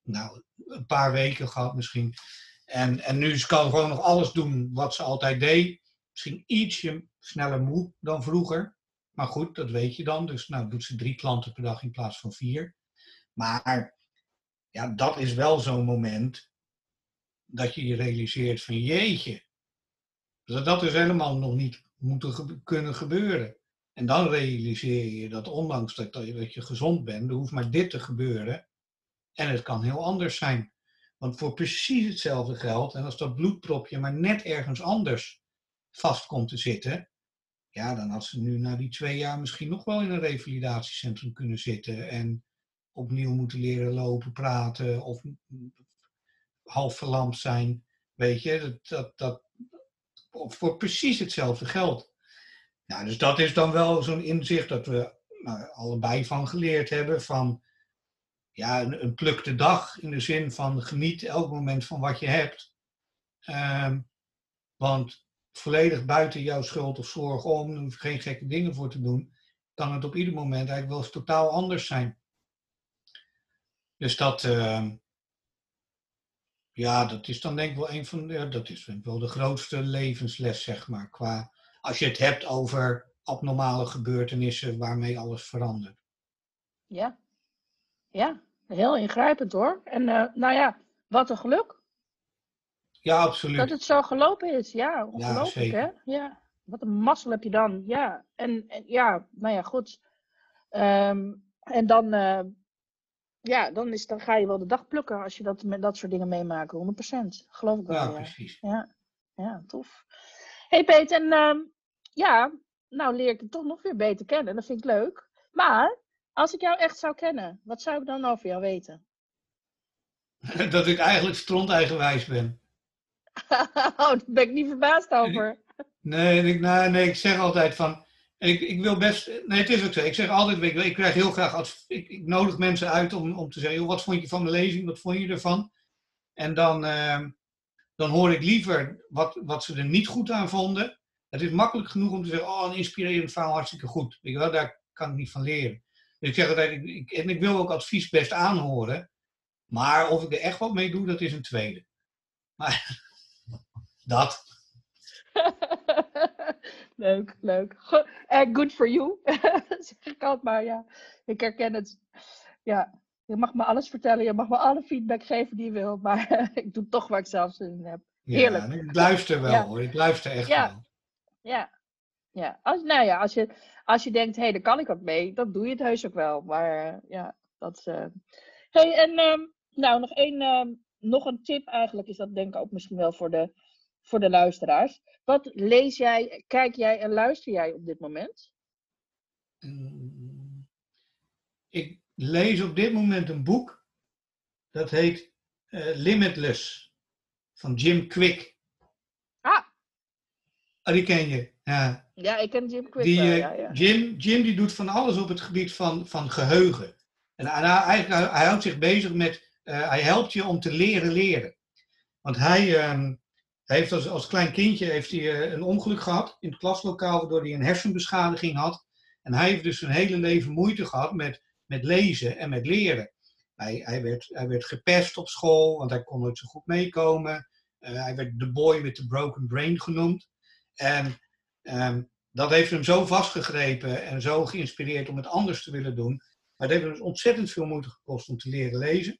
B: nou, een paar weken gehad misschien. En, en nu ze kan gewoon nog alles doen wat ze altijd deed. Misschien ietsje sneller moe dan vroeger. Maar goed, dat weet je dan. Dus nou doet ze drie klanten per dag in plaats van vier. Maar ja, dat is wel zo'n moment dat je je realiseert van jeetje, dat dat dus helemaal nog niet moet kunnen gebeuren. En dan realiseer je dat ondanks dat, dat je gezond bent, er hoeft maar dit te gebeuren. En het kan heel anders zijn. Want voor precies hetzelfde geld, en als dat bloedpropje maar net ergens anders vast komt te zitten, ja, dan had ze nu na die twee jaar misschien nog wel in een revalidatiecentrum kunnen zitten en opnieuw moeten leren lopen, praten of half verlamd zijn. Weet je, dat, dat, dat voor precies hetzelfde geld. Nou, dus dat is dan wel zo'n inzicht dat we nou, allebei van geleerd hebben. Van ja, een, een plukte dag in de zin van geniet elk moment van wat je hebt. Ehm, want volledig buiten jouw schuld of zorg om, geen gekke dingen voor te doen, kan het op ieder moment eigenlijk wel eens totaal anders zijn. Dus dat, ehm, ja, dat is dan denk ik wel een van de, dat is wel de grootste levensles, zeg maar. Qua, als je het hebt over abnormale gebeurtenissen waarmee alles verandert.
A: Ja, ja, heel ingrijpend hoor. En uh, nou ja, wat een geluk.
B: Ja, absoluut.
A: Dat het zo gelopen is, ja, ongelooflijk ja, hè. Ja, wat een mazzel heb je dan, ja. En, en ja, nou ja, goed. Um, en dan, uh, ja, dan, is, dan ga je wel de dag plukken als je dat, met dat soort dingen meemaakt, 100%. Geloof ik wel.
B: Ja, precies.
A: Ja, ja tof. hey Peter, en uh, ja, nou leer ik het toch nog weer beter kennen. Dat vind ik leuk. Maar als ik jou echt zou kennen, wat zou ik dan over jou weten? (laughs)
B: dat ik eigenlijk stront eigenwijs ben. (laughs)
A: oh, daar ben ik niet verbaasd over.
B: Nee, ik, nou, nee, ik zeg altijd van. Ik, ik wil best. Nee, het is ook zo. Ik zeg altijd. Ik, ik krijg heel graag. Ik, ik, nodig mensen uit om, om te zeggen. Wat vond je van de lezing? Wat vond je ervan? En dan, uh, dan hoor ik liever wat, wat ze er niet goed aan vonden. Het is makkelijk genoeg om te zeggen. Oh, een inspirerend verhaal, hartstikke goed. Weet je wel, daar kan ik niet van leren. Dus ik zeg altijd. Ik, ik, en ik wil ook advies best aanhoren. Maar of ik er echt wat mee doe, dat is een tweede. Maar dat. (laughs)
A: leuk, leuk. Uh, good for you. (laughs) zeg ik altijd maar, ja. Ik herken het. Ja, je mag me alles vertellen, je mag me alle feedback geven die je wil, maar (laughs) ik doe toch waar ik zelf zin in heb. Heerlijk.
B: Ja, ik luister wel hoor, ik luister echt
A: ja.
B: wel.
A: Ja, ja. Als, nou ja, als je, als je denkt, hé, hey, daar kan ik wat mee, dan doe je het heus ook wel. Maar ja, dat. Uh... hey, en um, nou, nog één, um, nog een tip eigenlijk is dat denk ik ook misschien wel voor de voor de luisteraars. Wat lees jij, kijk jij en luister jij op dit moment?
B: Mm, ik lees op dit moment een boek. Dat heet uh, Limitless van Jim Quick.
A: Ah.
B: Oh, die ken je. Ja,
A: ja ik ken Jim Quick.
B: Die,
A: wel,
B: uh,
A: ja, ja.
B: Jim, Jim die doet van alles op het gebied van, van geheugen. En hij, eigenlijk, hij houdt zich bezig met, uh, hij helpt je om te leren leren. Want hij, um, hij heeft als, als klein kindje heeft hij, uh, een ongeluk gehad in het klaslokaal, waardoor hij een hersenbeschadiging had. En hij heeft dus zijn hele leven moeite gehad met, met lezen en met leren. Hij, hij, werd, hij werd gepest op school, want hij kon nooit zo goed meekomen. Uh, hij werd de boy with the broken brain genoemd. En um, dat heeft hem zo vastgegrepen en zo geïnspireerd om het anders te willen doen. Maar het heeft hem dus ontzettend veel moeite gekost om te leren lezen.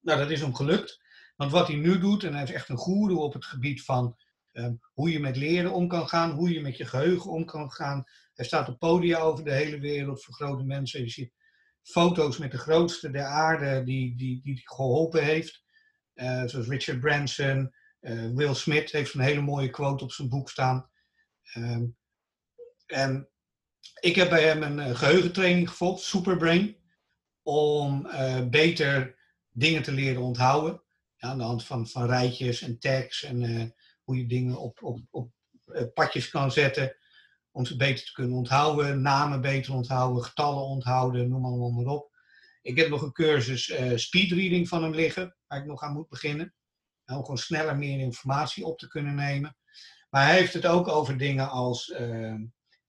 B: Nou, dat is hem gelukt. Want wat hij nu doet, en hij is echt een goeroe op het gebied van um, hoe je met leren om kan gaan, hoe je met je geheugen om kan gaan. Hij staat op podia over de hele wereld voor grote mensen. Je ziet foto's met de grootste der aarde die, die, die geholpen heeft. Uh, zoals Richard Branson, uh, Will Smith heeft een hele mooie quote op zijn boek staan. Um, en ik heb bij hem een uh, geheugentraining gevolgd, Superbrain, om beter dingen te leren onthouden. Ja, aan de hand van, van rijtjes en tags en uh, hoe je dingen op, op, op uh, padjes kan zetten. Om ze beter te kunnen onthouden, namen beter onthouden, getallen onthouden, noem allemaal maar op. Ik heb nog een cursus uh, speedreading van hem liggen, waar ik nog aan moet beginnen. om gewoon sneller meer informatie op te kunnen nemen. Maar hij heeft het ook over dingen als,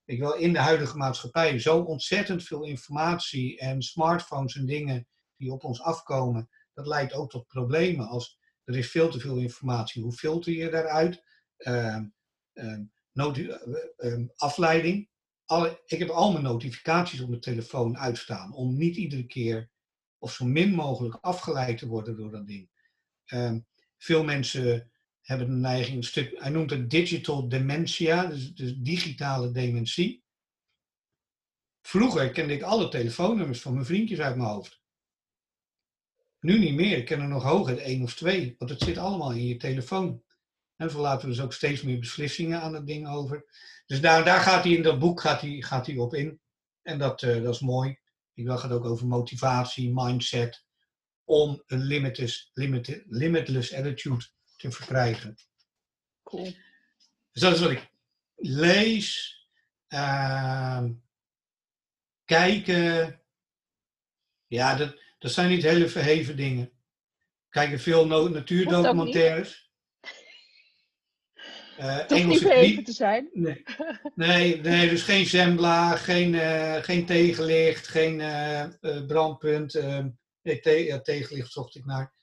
B: ik wil in de huidige maatschappij zo ontzettend veel informatie en smartphones en dingen die op ons afkomen dat leidt ook tot problemen. Als er is veel te veel informatie, hoe filter je daaruit? Uh, uh, uh, afleiding. Alle, ik heb al mijn notificaties op mijn telefoon uitstaan om niet iedere keer of zo min mogelijk afgeleid te worden door dat ding. Ehm, veel mensen hebben een neiging, stuk, hij noemt het digital dementia, dus, dus digitale dementie. Vroeger kende ik alle telefoonnummers van mijn vriendjes uit mijn hoofd. Nu niet meer. Ik ken er nog hoger één of twee, want het zit allemaal in je telefoon. En zo laten we dus ook steeds meer beslissingen aan het ding over. Dus daar, daar gaat hij in dat boek gaat hij, gaat hij op in. En dat, uh, dat is mooi. Ik wil het ook over motivatie, mindset, om een limitless, limitless, limitless attitude te verkrijgen.
A: Cool.
B: Dus dat is wat ik lees, uh, kijken. Ja, dat, dat zijn niet hele verheven dingen. Kijken veel natuurdocumentaires.
A: Uh, Engelse niet verheven te zijn.
B: Nee. (laughs) nee, nee, dus geen zembla, geen, uh, geen tegenlicht, geen uh, brandpunt. nee, te ja, tegenlicht zocht ik naar.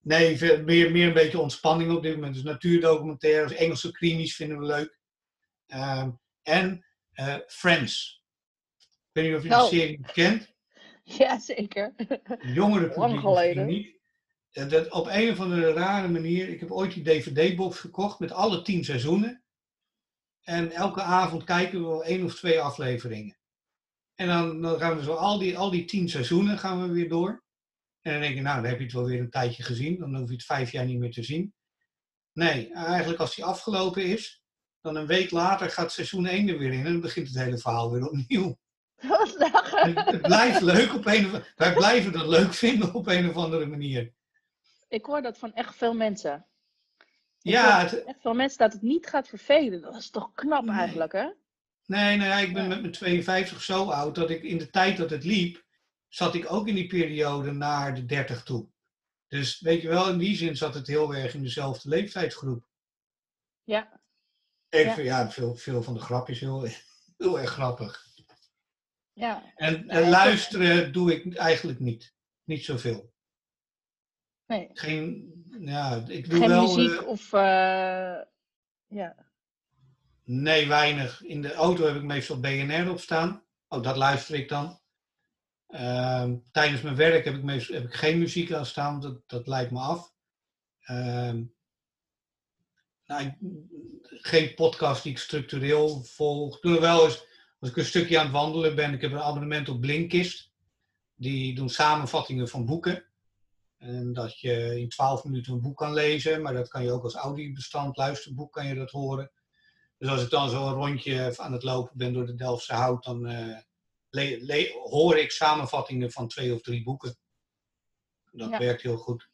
B: Nee, meer, meer een beetje ontspanning op dit moment. Dus natuurdocumentaires, Engelse krimis vinden we leuk. Um, en Friends. Ik weet niet of je oh. de serie kent. (laughs)
A: Ja, zeker.
B: Jongere Lang geleden. niet. Dat op een of andere rare manier. Ik heb ooit die DVD-box gekocht met alle tien seizoenen. En elke avond kijken we wel één of twee afleveringen. En dan, dan gaan we zo al die, al die tien seizoenen gaan we weer door. En dan denk je, nou, dan heb je het wel weer een tijdje gezien. Dan hoef je het vijf jaar niet meer te zien. Nee, eigenlijk als die afgelopen is, dan een week later gaat seizoen 1 er weer in. En dan begint het hele verhaal weer opnieuw. (laughs) Het blijft leuk op een of Wij blijven dat leuk vinden op een of andere manier.
A: Ik hoor dat van echt veel mensen.
B: ja, het...
A: echt veel mensen dat het niet gaat vervelen. Dat is toch knap eigenlijk, hè?
B: Nee, nee, ik ben met mijn 52 zo oud dat ik in de tijd dat het liep, zat ik ook in die periode naar de 30 toe. Dus weet je wel, in die zin zat het heel erg in dezelfde leeftijdsgroep.
A: Ja.
B: Ja. ja, veel, veel van de grapjes heel, heel erg grappig.
A: Ja.
B: En, en luisteren doe ik eigenlijk niet. Niet zoveel.
A: Nee.
B: Geen, ja, ik doe
A: Geen
B: wel...
A: muziek uh, of, uh, ja.
B: Nee, weinig. In de auto heb ik meestal BNR op staan. Oh, dat luister ik dan. Uh, tijdens mijn werk heb ik, meestal, heb ik geen muziek aan staan, dat, dat lijkt me af. Ehm, nou, ik, geen podcast die ik structureel volg. Doe er wel eens als ik een stukje aan het wandelen ben, ik heb een abonnement op Blinkist. Die doen samenvattingen van boeken. En dat je in 12 minuten een boek kan lezen, maar dat kan je ook als audiobestand, luisterboek kan je dat horen. Dus als ik dan zo een rondje aan het lopen ben door de Delftse Hout, dan uh, hoor ik samenvattingen van twee of drie boeken. Dat werkt heel goed.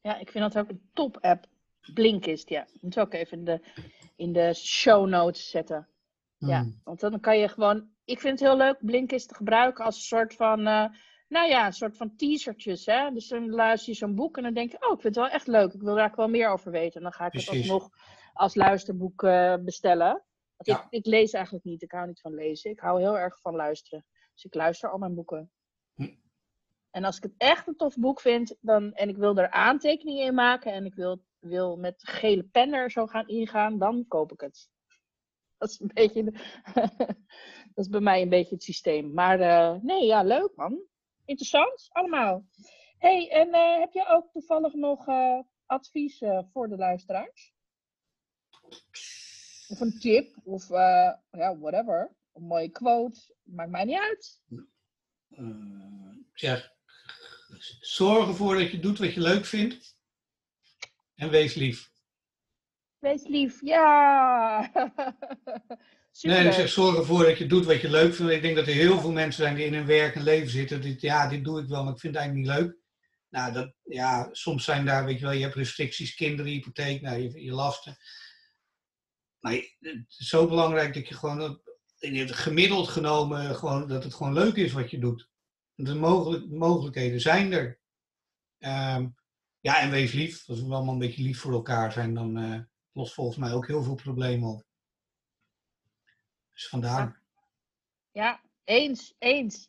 A: Ja, ik vind dat ook een top app. Blinkist, ja. Moet ook even in de, in de show notes zetten. Ja, hmm. want dan kan je gewoon. Ik vind het heel leuk Blinkist te gebruiken als een soort van. Uh, nou ja, een soort van teasertjes. Hè? Dus dan luister je zo'n boek en dan denk je: Oh, ik vind het wel echt leuk. Ik wil daar wel meer over weten. En dan ga ik het alsnog als luisterboek uh, bestellen. Want ik, ik, lees eigenlijk niet. Ik hou niet van lezen. Ik hou heel erg van luisteren. Dus ik luister al mijn boeken. Hm. En als ik het echt een tof boek vind dan, en ik wil er aantekeningen in maken en ik wil, wil met gele pen er zo gaan ingaan, dan koop ik het. (laughs) Dat is, een beetje, (laughs) dat is bij mij een beetje het systeem. Maar uh, nee, ja, leuk man. Interessant, allemaal. hey, en uh, heb je ook toevallig nog uh, advies voor de luisteraars? Of een tip, of ja, whatever. Een mooie quote, maakt mij niet uit.
B: ja, zorg ervoor dat je doet wat je leuk vindt. En wees lief.
A: Wees lief, ja. (laughs)
B: Nee, dus zorg ervoor dat je doet wat je leuk vindt. Ik denk dat er heel veel mensen zijn die in hun werk en leven zitten. Die, ja, dit doe ik wel, maar ik vind het eigenlijk niet leuk. Nou, dat, ja, soms zijn daar, weet je wel, je hebt restricties, kinderen, hypotheek, nou, je, je lasten. Maar het is zo belangrijk dat je gewoon, gemiddeld genomen, gewoon, dat het gewoon leuk is wat je doet. De mogelijk, mogelijkheden zijn er. Um, ja, en wees lief. Als we allemaal een beetje lief voor elkaar zijn, dan, uh, lost volgens mij ook heel veel problemen op. Dus vandaar.
A: Ja, eens, eens.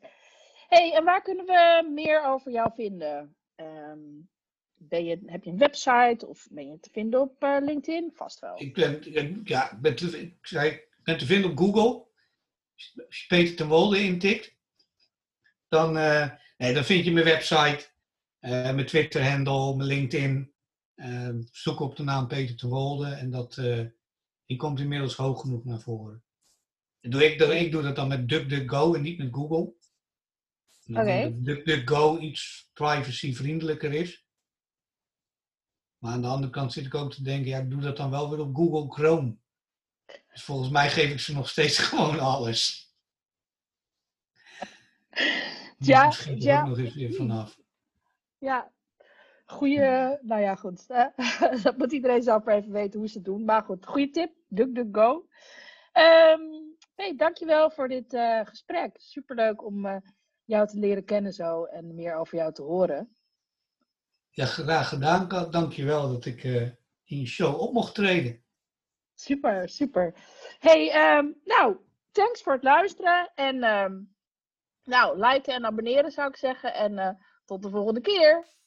A: hey, en waar kunnen we meer over jou vinden? Um, ben je, heb je een website of ben je te vinden op uh, LinkedIn? Vast wel.
B: Ik ben, ja, ben te, ik zei, ben te vinden op Google. Als je Peter ten Wolde intikt, dan, uh, nee, dan vind je mijn website, uh, mijn Twitter-handle, mijn LinkedIn. Uh, zoek op de naam Peter de Wolde en dat, uh, die komt inmiddels hoog genoeg naar voren. Doe ik, ik doe dat dan met DuckDuckGo en niet met Google.
A: Oké. Okay.
B: DuckDuckGo iets privacyvriendelijker is. Maar aan de andere kant zit ik ook te denken, ja, ik doe dat dan wel weer op Google Chrome. Dus volgens mij geef ik ze nog steeds (laughs) gewoon alles.
A: Ja, ja.
B: ook nog eens weer vanaf.
A: Ja, goeie, nou ja, goed. (laughs) dat moet iedereen zelf maar even weten hoe ze het doen. Maar goed, goede tip, DuckDuckGo. Um, hey, dankjewel voor dit uh, gesprek. Superleuk om uh, jou te leren kennen zo en meer over jou te horen.
B: Ja, graag gedaan. Dankjewel dat ik uh, in je show op mocht treden.
A: Super, super. Hey, um, nou, thanks voor het luisteren. En um, nou, liken en abonneren zou ik zeggen. En tot de volgende keer.